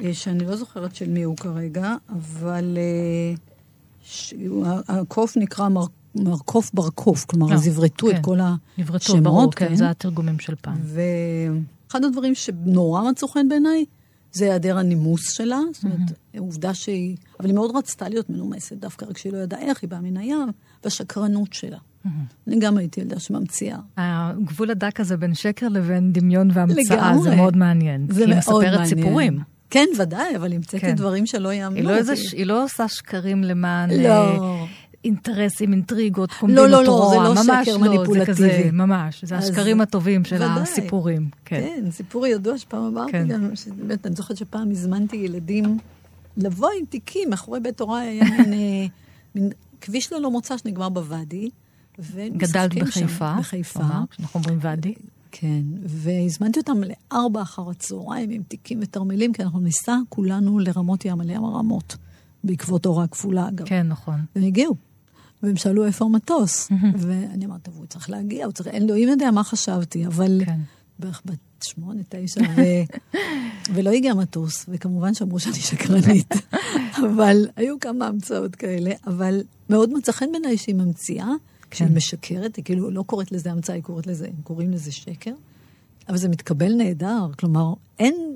אה, שאני לא זוכרת של מי הוא כרגע, אבל אה. הקוף נקרא מר... מרקוף ברקוף, כלומר, אז עברתו כן. את כל נברתו, השמות. ברור, כן, זה התרגומים של פעם. ואחד הדברים שנורא מצאו חן בעיניי, זה היעדר הנימוס שלה, זאת אומרת, עובדה שהיא... אבל היא מאוד רצתה להיות מנומסת, דווקא רק שהיא לא ידעה איך, היא באה מן הים, והשקרנות שלה. אני גם הייתי ילדה שממציאה. הגבול הדק הזה בין שקר לבין דמיון והמצאה. זה מאוד מעניין. זה כי היא מאוד מספרת מעניין. סיפורים. כן, ודאי, אבל המצאתי כן. דברים שלא יאמנו. לא, היא לא עושה שקרים למען לא. אינטרסים, אינטריגות, קומבינות לא, לא, רוע. זה לא שקר לא, זה מניפולטיבי. כזה, ממש. זה אז- השקרים הטובים של ודאי. הסיפורים. כן. כן, סיפור ידוע שפעם אמרתי כן. גם, שבאמת, אני זוכרת שפעם הזמנתי ילדים לבוא עם תיקים, מאחורי בית הורה היה מין, אה, מין כביש ללא מוצא שנגמר בוואדי. גדלת ומשחקים שם, בחיפה. בחיפה. אנחנו אומרים ואדי. כן, והזמנתי אותם לארבע אחר הצהריים עם תיקים ותרמילים, כי אנחנו ניסע כולנו לרמות ים על ים הרמות, בעקבות הורה כפולה אגב. כן, נכון. והם הגיעו. והם שאלו איפה המטוס. ואני אמרתי, טוב, הוא צריך להגיע, הוא צריך, אלוהים יודע מה חשבתי, אבל כן. בערך בת שמונה, תשע, ו... [laughs] ולא הגיע מטוס, וכמובן שאמרו שאני שקרנית. [laughs] אבל היו כמה המצאות כאלה, אבל מאוד מצא חן בעיניי שהיא ממציאה, כן. משקרת, היא כאילו לא קוראת לזה המצאה, היא קוראת לזה, הם קוראים לזה שקר, אבל זה מתקבל נהדר, כלומר, אין,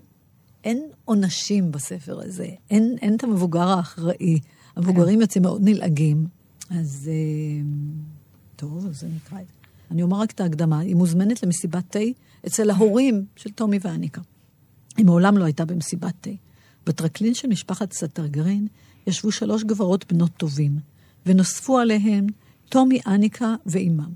אין עונשים בספר הזה, אין, אין את המבוגר האחראי. המבוגרים יוצאים מאוד נלעגים, אז אה, טוב, אז זה נקרא את זה. אני אומר רק את ההקדמה, היא מוזמנת למסיבת תה אצל ההורים של טומי ואניקה. היא מעולם לא הייתה במסיבת תה. בטרקלין של משפחת סטרגרין ישבו שלוש גברות בנות טובים, ונוספו עליהן טומי אניקה ואימם.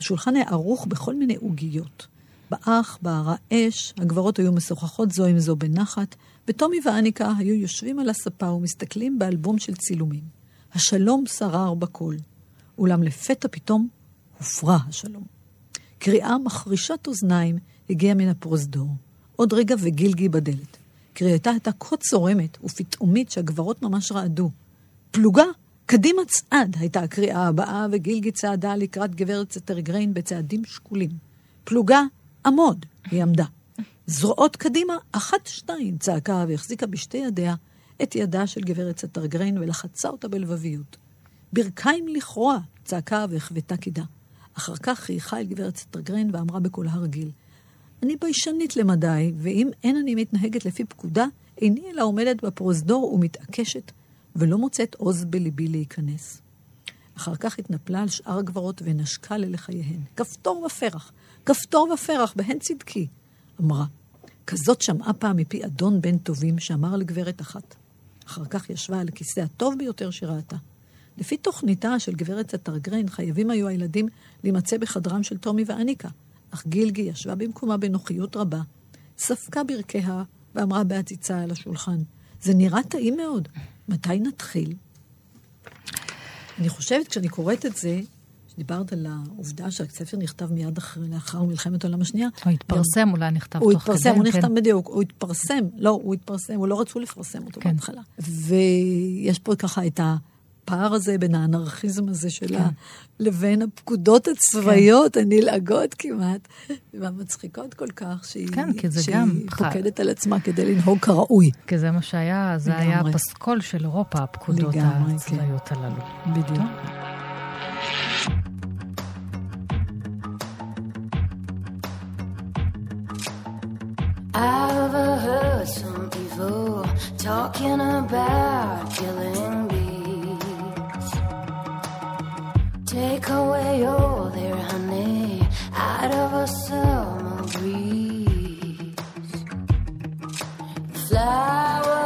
השולחן היה ערוך בכל מיני עוגיות. באח, בערה אש, הגברות היו משוחחות זו עם זו בנחת, וטומי ואניקה היו יושבים על הספה ומסתכלים באלבום של צילומים. השלום שרר בקול. אולם לפתע פתאום הופרע השלום. קריאה מחרישת אוזניים הגיעה מן הפרוזדור. עוד רגע וגילגי בדלת. קריאתה הייתה כה צורמת ופתאומית שהגברות ממש רעדו. פלוגה, קדימה צעד, הייתה הקריאה הבאה, וגילגי צעדה לקראת גברת סטרגריין בצעדים שקולים. פלוגה, עמוד, היא עמדה. זרועות קדימה, אחת שתיים, צעקה והחזיקה בשתי ידיה את ידה של גברת סטרגריין ולחצה אותה בלבביות. ברכיים לכרוע, צעקה והחוותה קידה. אחר כך חייכה אל גברת סטרגריין ואמרה בקולה הרגיל, אני ביישנית למדי, ואם אין אני מתנהגת לפי פקודה, איני אלא עומדת בפרוזדור ומתעקשת, ולא מוצאת עוז בליבי להיכנס. אחר כך התנפלה על שאר הגברות ונשקה ללחייהן. כפתור ופרח, כפתור ופרח, בהן צדקי, אמרה. כזאת שמעה פעם מפי אדון בן טובים שאמר לגברת אחת. אחר כך ישבה על הכיסא הטוב ביותר שראתה. לפי תוכניתה של גברת סטרגרין, חייבים היו הילדים להימצא בחדרם של טומי ואניקה, אך גילגי ישבה במקומה בנוחיות רבה, ספקה ברכיה ואמרה בהציצה על השולחן, זה נראה טעים מאוד, מתי נתחיל? אני חושבת, כשאני קוראת את זה, דיברת על העובדה שהספר נכתב מיד אחרי, לאחר מלחמת העולם השנייה. הוא התפרסם, אולי נכתב תוך כדי. הוא התפרסם, הוא כן. נכתב בדיוק, הוא התפרסם, לא, הוא התפרסם, הוא לא רצו לפרסם אותו כן. בהתחלה. ויש פה ככה את הפער הזה בין האנרכיזם הזה שלה כן. לבין הפקודות הצבאיות כן. הנלעגות כמעט, והמצחיקות כל כך, שהיא, כן, כי זה גם... שהיא פוקדת על עצמה כדי לנהוג כראוי. כי זה מה שהיה, זה לגמרי. היה הפסקול של אירופה, הפקודות לגמרי, הצבאיות כן. הללו. בדיוק. I've heard some people talking about killing bees. Take away all their honey out of a summer breeze. Flowers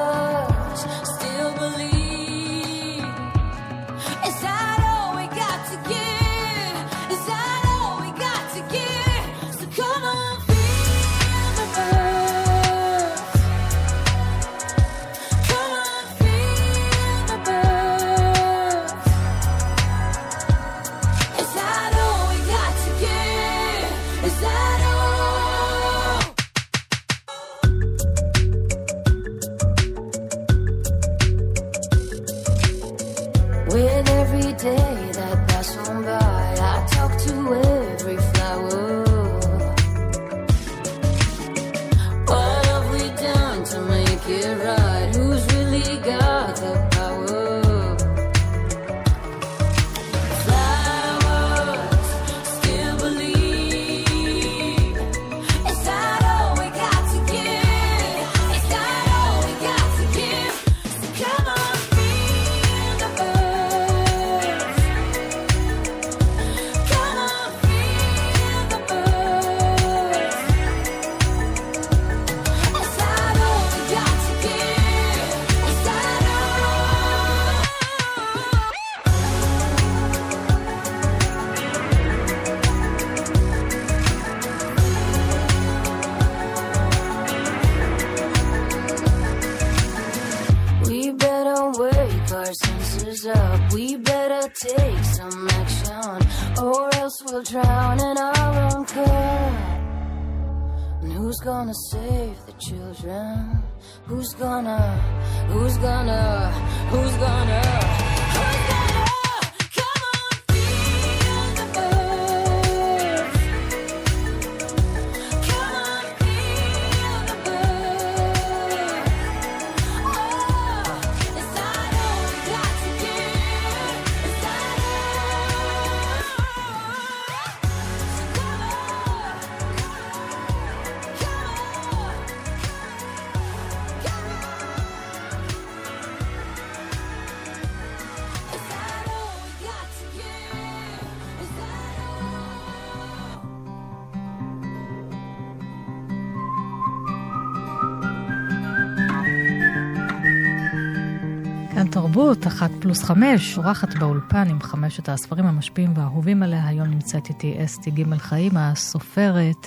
תרבות, אחת פלוס חמש, אורחת באולפן עם חמשת הספרים המשפיעים והאהובים עליה. היום נמצאת איתי אסתי ג' חיים, הסופרת,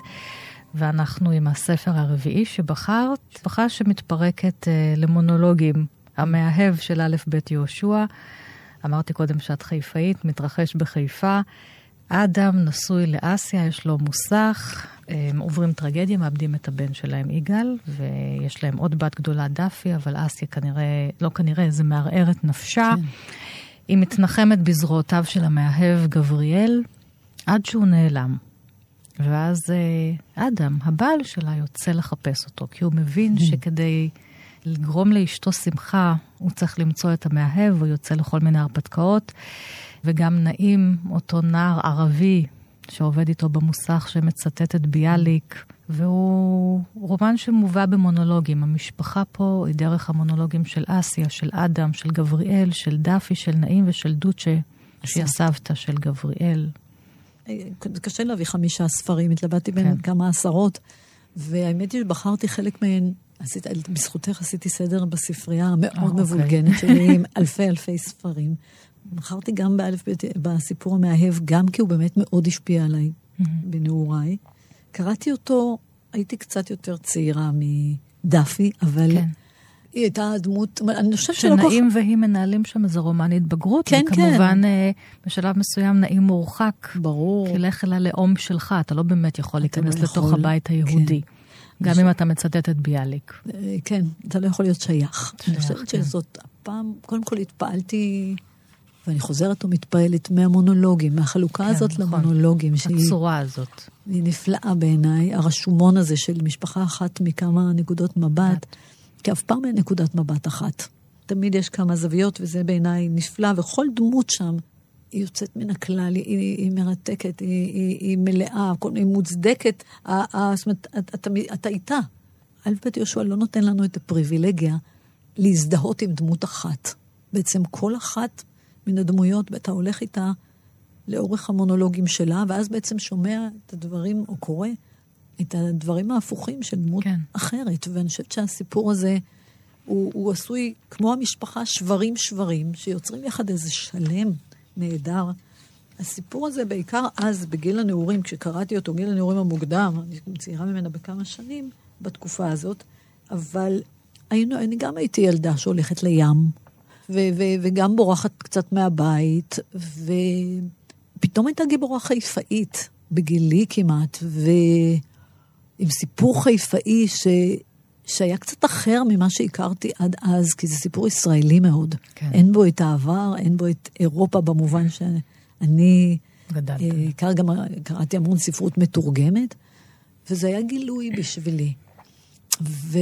ואנחנו עם הספר הרביעי שבחרת, משפחה שמתפרקת אה, למונולוגים, המאהב של א' ב' יהושע. אמרתי קודם שאת חיפאית, מתרחש בחיפה. אדם נשוי לאסיה, יש לו מוסך, הם עוברים טרגדיה, מאבדים את הבן שלהם יגאל, ויש להם עוד בת גדולה דפי, אבל אסיה כנראה, לא כנראה, זה מערער את נפשה. כן. היא מתנחמת בזרועותיו של המאהב גבריאל, עד שהוא נעלם. ואז אה, אדם, הבעל שלה, יוצא לחפש אותו, כי הוא מבין mm. שכדי לגרום לאשתו שמחה, הוא צריך למצוא את המאהב, הוא יוצא לכל מיני הרפתקאות. וגם נעים, אותו נער ערבי שעובד איתו במוסך שמצטט את ביאליק, והוא רומן שמובא במונולוגים. המשפחה פה היא דרך המונולוגים של אסיה, של אדם, של גבריאל, של דפי, של נעים ושל דוצ'ה, שהיא הסבתא של גבריאל. קשה להביא חמישה ספרים, התלבטתי בין כן. כמה עשרות, והאמת היא שבחרתי חלק מהן, עשית, בזכותך עשיתי סדר בספרייה המאוד אה, מבולגנת. שלי, עם [laughs] אלפי אלפי ספרים. בחרתי גם באלף בסיפור המאהב, גם כי הוא באמת מאוד השפיע עליי mm-hmm. בנעוריי. קראתי אותו, הייתי קצת יותר צעירה מדפי, אבל... כן. היא הייתה דמות, אני חושבת שלא כל כך... שנעים והיא מנהלים שם איזה רומן התבגרות. כן, וכמובן, כן. וכמובן, אה, בשלב מסוים נעים מורחק. ברור. כי לך אל הלאום שלך, אתה לא יכול אתה לא להיכנס לא לתוך יכול... הבית היהודי. כן. גם ש... אם אתה מצטט את ביאליק. אה, כן, אתה לא יכול להיות שייך. שייך אני חושבת כן. שזאת הפעם, קודם כל התפעלתי ואני חוזרת ומתפעלת מהמונולוגים, מהחלוקה כן, הזאת נכון. למונולוגים. שהיא... הצורה הזאת. היא נפלאה בעיניי, הרשומון הזה של משפחה אחת מכמה נקודות מבט, כי אף פעם אין נקודת מבט אחת. תמיד יש כמה זוויות, וזה בעיניי נפלא, וכל דמות שם היא יוצאת מן הכלל, היא, היא, היא מרתקת, היא, היא, היא מלאה, היא מוצדקת. זאת אומרת, אתה, אתה, אתה איתה. אלפת יהושע לא נותן לנו את הפריבילגיה להזדהות עם דמות אחת. בעצם כל אחת מן הדמויות, ואתה הולך איתה לאורך המונולוגים שלה, ואז בעצם שומע את הדברים, או קורא את הדברים ההפוכים של דמות כן. אחרת. ואני חושבת שהסיפור הזה, הוא, הוא עשוי, כמו המשפחה, שברים שברים, שיוצרים יחד איזה שלם נהדר. הסיפור הזה בעיקר אז, בגיל הנעורים, כשקראתי אותו, גיל הנעורים המוקדם, אני צעירה ממנה בכמה שנים בתקופה הזאת, אבל היינו, אני גם הייתי ילדה שהולכת לים, ו- ו- וגם בורחת קצת מהבית, ופתאום הייתה גיבורה חיפאית, בגילי כמעט, ועם סיפור חיפאי ש... שהיה קצת אחר ממה שהכרתי עד אז, כי זה סיפור ישראלי מאוד. כן. אין בו את העבר, אין בו את אירופה במובן שאני... גדלת. אה, גם קראתי המון ספרות מתורגמת, וזה היה גילוי בשבילי. ו...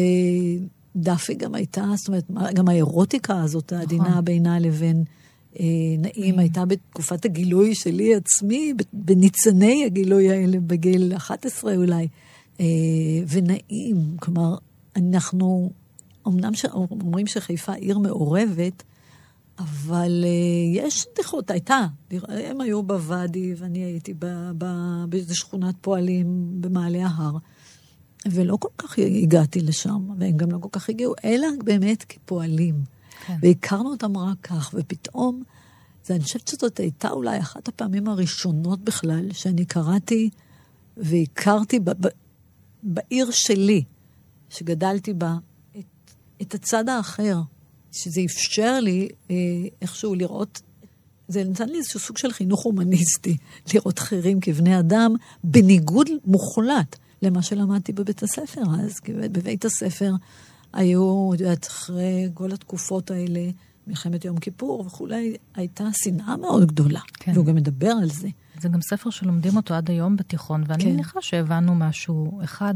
דפי גם הייתה, זאת אומרת, גם האירוטיקה הזאת, העדינה נכון. בינה לבין אה, נעים, mm. הייתה בתקופת הגילוי שלי עצמי, בניצני הגילוי האלה, בגיל 11 אולי. אה, ונעים, כלומר, אנחנו, אמנם ש... אומרים שחיפה עיר מעורבת, אבל uh, יש נדיחות, הייתה. הם היו בוואדי ואני הייתי באיזו שכונת פועלים במעלה ההר. ולא כל כך הגעתי לשם, והם גם לא כל כך הגיעו, אלא באמת כפועלים. כן. והכרנו אותם רק כך, ופתאום, זה, אני חושבת שזאת הייתה אולי אחת הפעמים הראשונות בכלל שאני קראתי והכרתי ב, ב, בעיר שלי, שגדלתי בה, את, את הצד האחר, שזה אפשר לי אה, איכשהו לראות זה נתן לי איזשהו סוג של חינוך הומניסטי, לראות אחרים כבני אדם, בניגוד מוחלט למה שלמדתי בבית הספר אז, כי בבית הספר היו, את יודעת, אחרי כל התקופות האלה, מלחמת יום כיפור וכולי, הייתה שנאה מאוד גדולה. כן. והוא גם מדבר על זה. זה גם ספר שלומדים אותו עד היום בתיכון, ואני כן. מניחה שהבנו משהו אחד,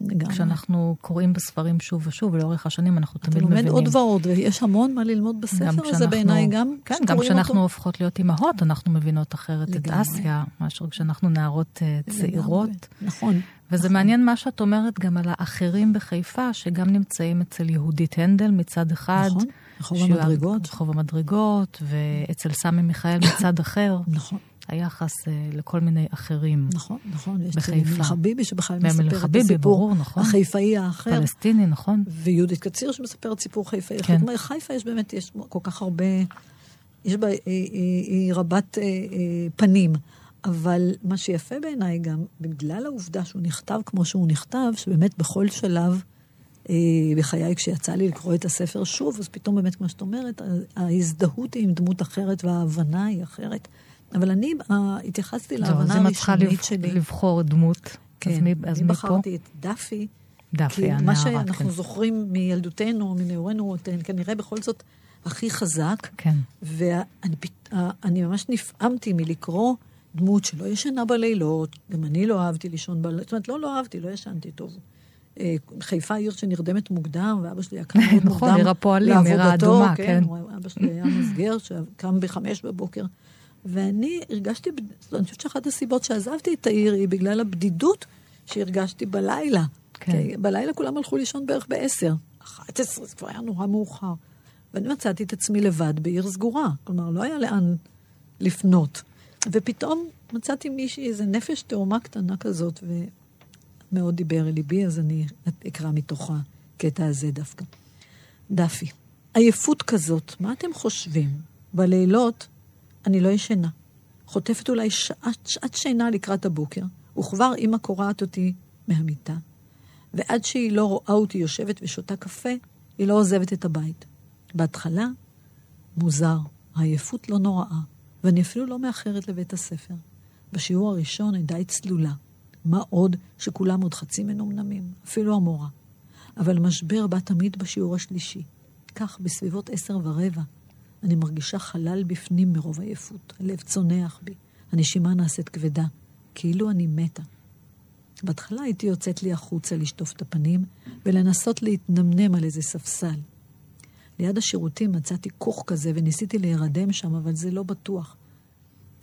וכשאנחנו קוראים בספרים שוב ושוב, ולאורך השנים אנחנו תמיד מבינים. אתה לומד עוד ועוד, ויש המון מה ללמוד בספר הזה בעיניי גם. כן, גם כשאנחנו אותו. הופכות להיות אימהות, אנחנו מבינות אחרת לגמרי. את אסיה, מאשר כשאנחנו נערות uh, צעירות. נכון. וזה נכון. מעניין מה שאת אומרת גם על האחרים בחיפה, שגם נמצאים אצל יהודית הנדל מצד אחד. נכון, רחוב המדרגות. רחוב המדרגות, ואצל סמי מיכאל [coughs] מצד אחר. נכון. היחס אה, לכל מיני אחרים. נכון, נכון. יש בחיפה. אמיל חביבי שבכלל מספר את הסיפור ברור, נכון. החיפאי האחר. פלסטיני, נכון? ויהודית קציר שמספרת סיפור חיפאי. כן. אומרת, חיפה יש באמת, יש כל כך הרבה, יש בה, היא, רבת אה, אה, פנים. אבל מה שיפה בעיניי גם, בגלל העובדה שהוא נכתב כמו שהוא נכתב, שבאמת בכל שלב אה, בחיי, כשיצא לי לקרוא את הספר שוב, אז פתאום באמת, כמו שאת אומרת, ההזדהות היא עם דמות אחרת וההבנה היא אחרת. אבל אני אה, התייחסתי זהו, אז להבנה אם את צריכה הראשונית לבח- שלי. לבחור דמות, כן, אז מי- אז אני מפה? בחרתי את דפי, כי הנערה, מה שאנחנו כן. זוכרים מילדותנו, מנעורנו, אתן כנראה בכל זאת הכי חזק. כן. ואני ממש נפעמתי מלקרוא דמות שלא ישנה בלילות, גם אני לא אהבתי לישון בלילות, זאת אומרת, לא, לא אהבתי, לא ישנתי טוב. אה, חיפה עיר שנרדמת מוקדם, ואבא שלי היה קם מאוד [laughs] מוקדם נכון, עיר הפועלים, עיר לעבודתו, האדומה, כן. כן. אבא שלי היה מסגר, שקם בחמש בבוקר. ואני הרגשתי, אני חושבת שאחת הסיבות שעזבתי את העיר היא בגלל הבדידות שהרגשתי בלילה. כן. כי בלילה כולם הלכו לישון בערך בעשר. 11, זה כבר היה נורא מאוחר. ואני מצאתי את עצמי לבד בעיר סגורה. כלומר, לא היה לאן לפנות. ופתאום מצאתי מישהי, איזה נפש תאומה קטנה כזאת, ומאוד דיבר אל ליבי, אז אני אקרא מתוך הקטע הזה דווקא. דפי, עייפות כזאת, מה אתם חושבים? בלילות אני לא ישנה. חוטפת אולי שעת, שעת שינה לקראת הבוקר, וכבר אמא קורעת אותי מהמיטה. ועד שהיא לא רואה אותי יושבת ושותה קפה, היא לא עוזבת את הבית. בהתחלה, מוזר, העייפות לא נוראה, ואני אפילו לא מאחרת לבית הספר. בשיעור הראשון אני די צלולה. מה עוד שכולם עוד חצי מנומנמים, אפילו המורה. אבל המשבר בא תמיד בשיעור השלישי. כך, בסביבות עשר ורבע, אני מרגישה חלל בפנים מרוב עייפות. הלב צונח בי, הנשימה נעשית כבדה, כאילו אני מתה. בהתחלה הייתי יוצאת לי החוצה לשטוף את הפנים ולנסות להתנמנם על איזה ספסל. ליד השירותים מצאתי כוך כזה וניסיתי להירדם שם, אבל זה לא בטוח.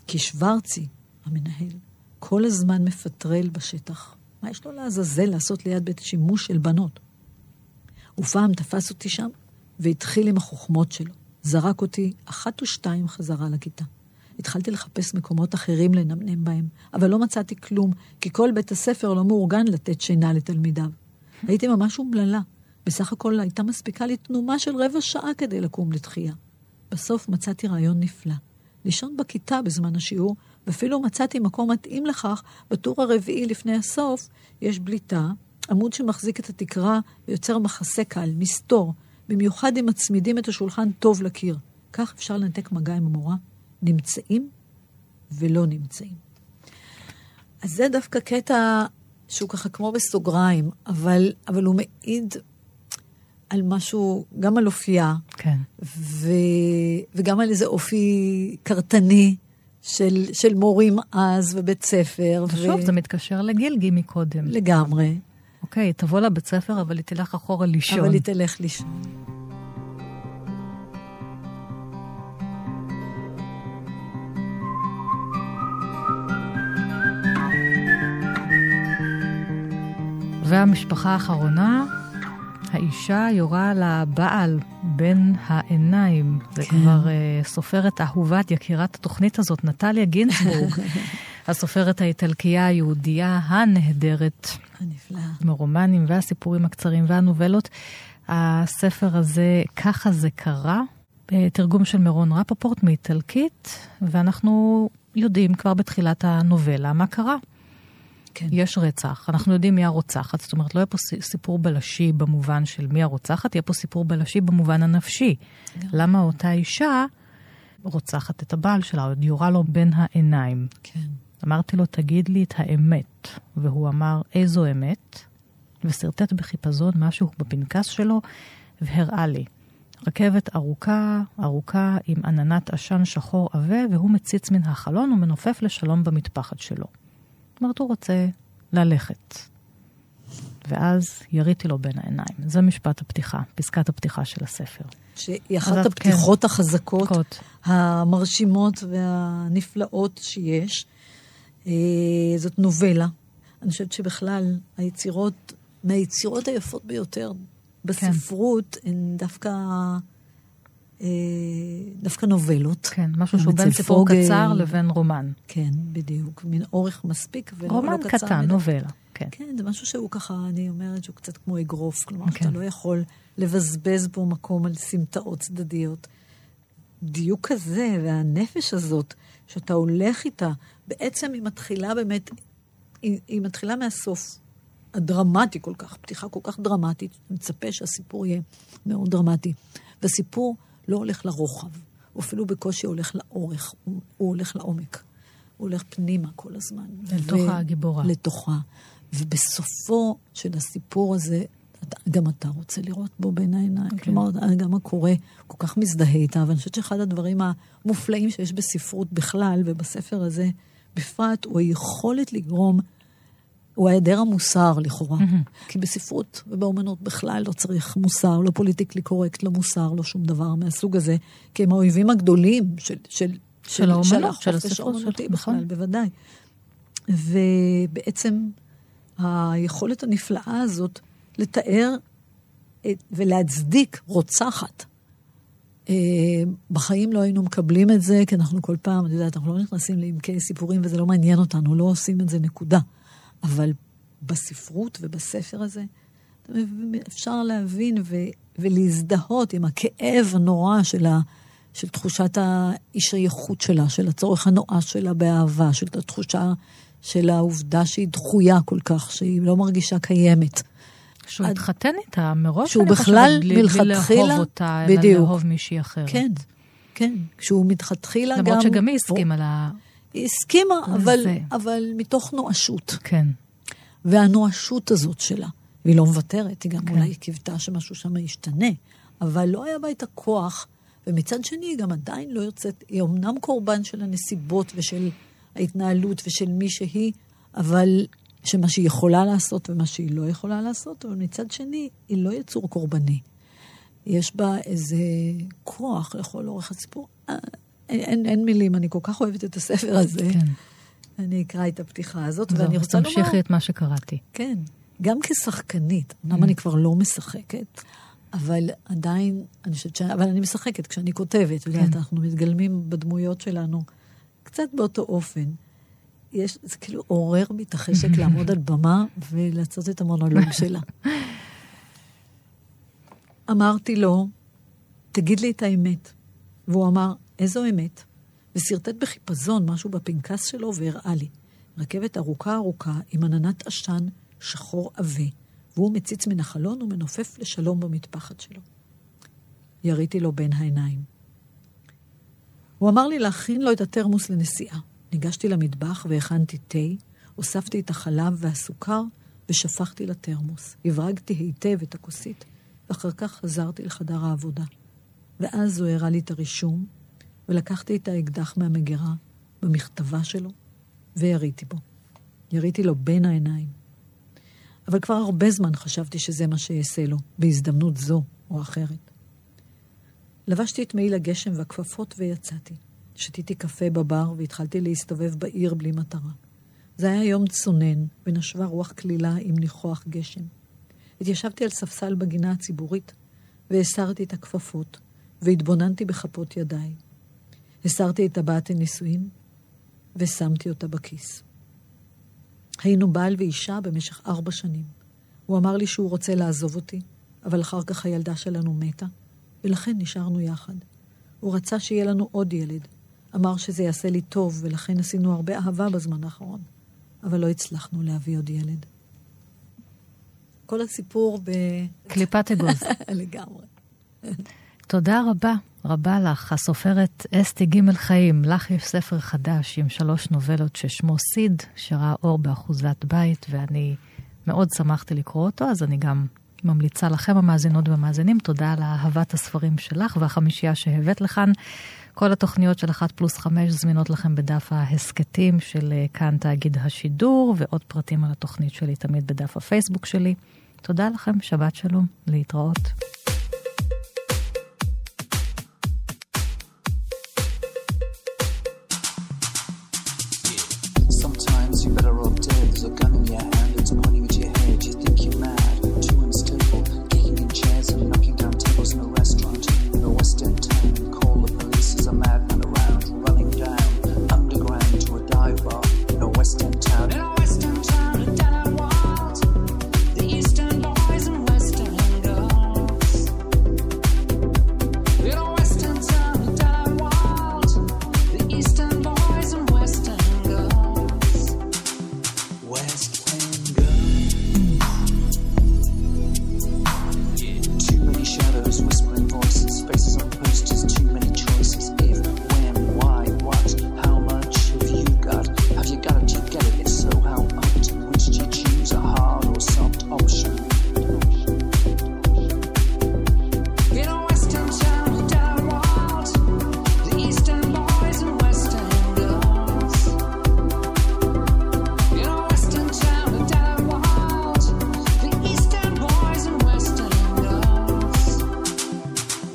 כי שוורצי, המנהל, כל הזמן מפטרל בשטח. מה יש לו לעזאזל לעשות ליד בית שימוש של בנות? ופעם תפס אותי שם והתחיל עם החוכמות שלו. זרק אותי אחת ושתיים חזרה לכיתה. התחלתי לחפש מקומות אחרים לנמנם בהם, אבל לא מצאתי כלום, כי כל בית הספר לא מאורגן לתת שינה לתלמידיו. הייתי ממש אומללה. בסך הכל הייתה מספיקה לי תנומה של רבע שעה כדי לקום לתחייה. בסוף מצאתי רעיון נפלא. לישון בכיתה בזמן השיעור, ואפילו מצאתי מקום מתאים לכך, בטור הרביעי לפני הסוף, יש בליטה, עמוד שמחזיק את התקרה ויוצר מחסה קל, מסתור, במיוחד אם מצמידים את השולחן טוב לקיר. כך אפשר לנתק מגע עם המורה. נמצאים ולא נמצאים. אז זה דווקא קטע שהוא ככה כמו בסוגריים, אבל, אבל הוא מעיד על משהו, גם על אופייה, כן. ו, וגם על איזה אופי קרטני של, של מורים אז ובית ספר. ושוב, זה מתקשר לגילגי מקודם. לגמרי, אוקיי, תבוא לבית ספר, אבל היא תלך אחורה לישון. אבל היא תלך לישון. והמשפחה האחרונה, האישה יורה לבעל בין העיניים. זה כן. כבר uh, סופרת אהובת יקירת התוכנית הזאת, נטליה גינצבורג. [laughs] הסופרת האיטלקייה היהודייה הנהדרת, הנפלא. מרומנים והסיפורים הקצרים והנובלות. הספר הזה, ככה זה קרה, אה, תרגום של מירון רפפורט מאיטלקית, ואנחנו יודעים כבר בתחילת הנובלה מה קרה. כן. יש רצח, אנחנו יודעים מי הרוצחת, זאת אומרת, לא יהיה פה סיפור בלשי במובן של מי הרוצחת, יהיה פה סיפור בלשי במובן הנפשי. למה אותה אישה רוצחת את הבעל שלה, עוד יורה לו בין העיניים. כן. אמרתי לו, תגיד לי את האמת. והוא אמר, איזו אמת? ושרטט בחיפזון משהו בפנקס שלו, והראה לי. רכבת ארוכה, ארוכה, עם עננת עשן שחור עבה, והוא מציץ מן החלון ומנופף לשלום במטפחת שלו. אומרת, הוא רוצה ללכת. ואז יריתי לו בין העיניים. זה משפט הפתיחה, פסקת הפתיחה של הספר. שהיא אחת הפתיחות החזקות, קוט. המרשימות והנפלאות שיש. אה, זאת נובלה. אני חושבת שבכלל היצירות, מהיצירות היפות ביותר בספרות, הן דווקא דווקא נובלות. כן, משהו שהוא בין סיפור קצר לבין רומן. כן, בדיוק. מין אורך מספיק ולא רומן לא קצר. רומן קטן, נובלה. כן. כן, זה משהו שהוא ככה, אני אומרת שהוא קצת כמו אגרוף. כלומר, כן. שאתה לא יכול לבזבז פה מקום על סמטאות צדדיות. דיוק כזה והנפש הזאת, שאתה הולך איתה, בעצם היא מתחילה באמת, היא, היא מתחילה מהסוף. הדרמטי כל כך, פתיחה כל כך דרמטית, מצפה שהסיפור יהיה מאוד דרמטי. והסיפור לא הולך לרוחב, הוא אפילו בקושי הולך לאורך, הוא, הוא הולך לעומק. הוא הולך פנימה כל הזמן. לתוכה ו- הגיבורה. לתוכה. ובסופו של הסיפור הזה, גם אתה רוצה לראות בו בין העיניים. Okay. כן. כלומר, גם הקורא כל כך מזדהה איתה, ואני חושבת שאחד הדברים המופלאים שיש בספרות בכלל, ובספר הזה בפרט, הוא היכולת לגרום הוא היעדר המוסר לכאורה. Mm-hmm. כי בספרות ובאומנות בכלל לא צריך מוסר, לא פוליטיקלי קורקט, לא מוסר, לא שום דבר מהסוג הזה, כי הם האויבים הגדולים של, של, של, של האומנות, של החופש האומנותי בכלל, נכון. בוודאי. ובעצם היכולת הנפלאה הזאת לתאר את, ולהצדיק רוצחת. אה, בחיים לא היינו מקבלים את זה, כי אנחנו כל פעם, את יודעת, אנחנו לא נכנסים לעמקי סיפורים וזה לא מעניין אותנו, לא עושים את זה, נקודה. אבל בספרות ובספר הזה, אפשר להבין ו, ולהזדהות עם הכאב הנורא של, ה, של תחושת האי-שייכות שלה, של הצורך הנואש שלה באהבה, של התחושה של העובדה שהיא דחויה כל כך, שהיא לא מרגישה קיימת. שהוא. התחתן איתה מראש, שהוא בכלל מלכתחילה, בלי לאהוב אותה, בדיוק. אלא לאהוב מישהי אחרת. כן, כן. כשהוא מלכתחילה גם... למרות שגם היא הסכימה לה... היא הסכימה, אבל, אבל מתוך נואשות. כן. והנואשות הזאת שלה, והיא לא מוותרת, היא גם כן. אולי קיוותה שמשהו שם ישתנה, אבל לא היה בה את הכוח, ומצד שני היא גם עדיין לא יוצאת, היא אמנם קורבן של הנסיבות ושל ההתנהלות ושל מי שהיא, אבל שמה שהיא יכולה לעשות ומה שהיא לא יכולה לעשות, אבל מצד שני, היא לא יצור קורבני. יש בה איזה כוח לכל אורך הסיפור. אין, אין, אין מילים, אני כל כך אוהבת את הספר הזה. כן. אני אקרא את הפתיחה הזאת, זו, ואני רוצה לומר... תמשיכי את מה שקראתי. כן, גם כשחקנית, אמנם mm. אני כבר לא משחקת, אבל עדיין, אני חושבת ש... אבל אני משחקת כשאני כותבת, כן. יודעת, אנחנו מתגלמים בדמויות שלנו קצת באותו אופן. יש, זה כאילו עורר בי את החשק [laughs] לעמוד על במה ולעשות את המונולוג [laughs] שלה. אמרתי לו, תגיד לי את האמת. והוא אמר, איזו אמת? ושרטט בחיפזון משהו בפנקס שלו והראה לי. רכבת ארוכה ארוכה עם עננת עשן שחור עבה, והוא מציץ מן החלון ומנופף לשלום במטפחת שלו. יריתי לו בין העיניים. הוא אמר לי להכין לו את התרמוס לנסיעה. ניגשתי למטבח והכנתי תה, הוספתי את החלב והסוכר ושפכתי לתרמוס. הברגתי היטב את הכוסית, ואחר כך חזרתי לחדר העבודה. ואז הוא הראה לי את הרישום, ולקחתי את האקדח מהמגירה, במכתבה שלו, ויריתי בו. יריתי לו בין העיניים. אבל כבר הרבה זמן חשבתי שזה מה שאעשה לו, בהזדמנות זו או אחרת. לבשתי את מעיל הגשם והכפפות ויצאתי. שתיתי קפה בבר והתחלתי להסתובב בעיר בלי מטרה. זה היה יום צונן, ונשבה רוח כלילה עם ניחוח גשם. התיישבתי על ספסל בגינה הציבורית, והסרתי את הכפפות, והתבוננתי בכפות ידיי. הסרתי את טבעת הנישואין ושמתי אותה בכיס. היינו בעל ואישה במשך ארבע שנים. הוא אמר לי שהוא רוצה לעזוב אותי, אבל אחר כך הילדה שלנו מתה, ולכן נשארנו יחד. הוא רצה שיהיה לנו עוד ילד. אמר שזה יעשה לי טוב, ולכן עשינו הרבה אהבה בזמן האחרון, אבל לא הצלחנו להביא עוד ילד. כל הסיפור ב... קליפת אגוז. [laughs] לגמרי. תודה רבה. רבה לך, הסופרת אסתי ג' חיים. לך יש ספר חדש עם שלוש נובלות ששמו סיד, שראה אור באחוזת בית, ואני מאוד שמחתי לקרוא אותו, אז אני גם ממליצה לכם, המאזינות והמאזינים, תודה על אהבת הספרים שלך והחמישייה שהבאת לכאן. כל התוכניות של אחת פלוס חמש זמינות לכם בדף ההסכתים של אה, כאן תאגיד השידור, ועוד פרטים על התוכנית שלי תמיד בדף הפייסבוק שלי. תודה לכם, שבת שלום, להתראות.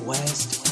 west.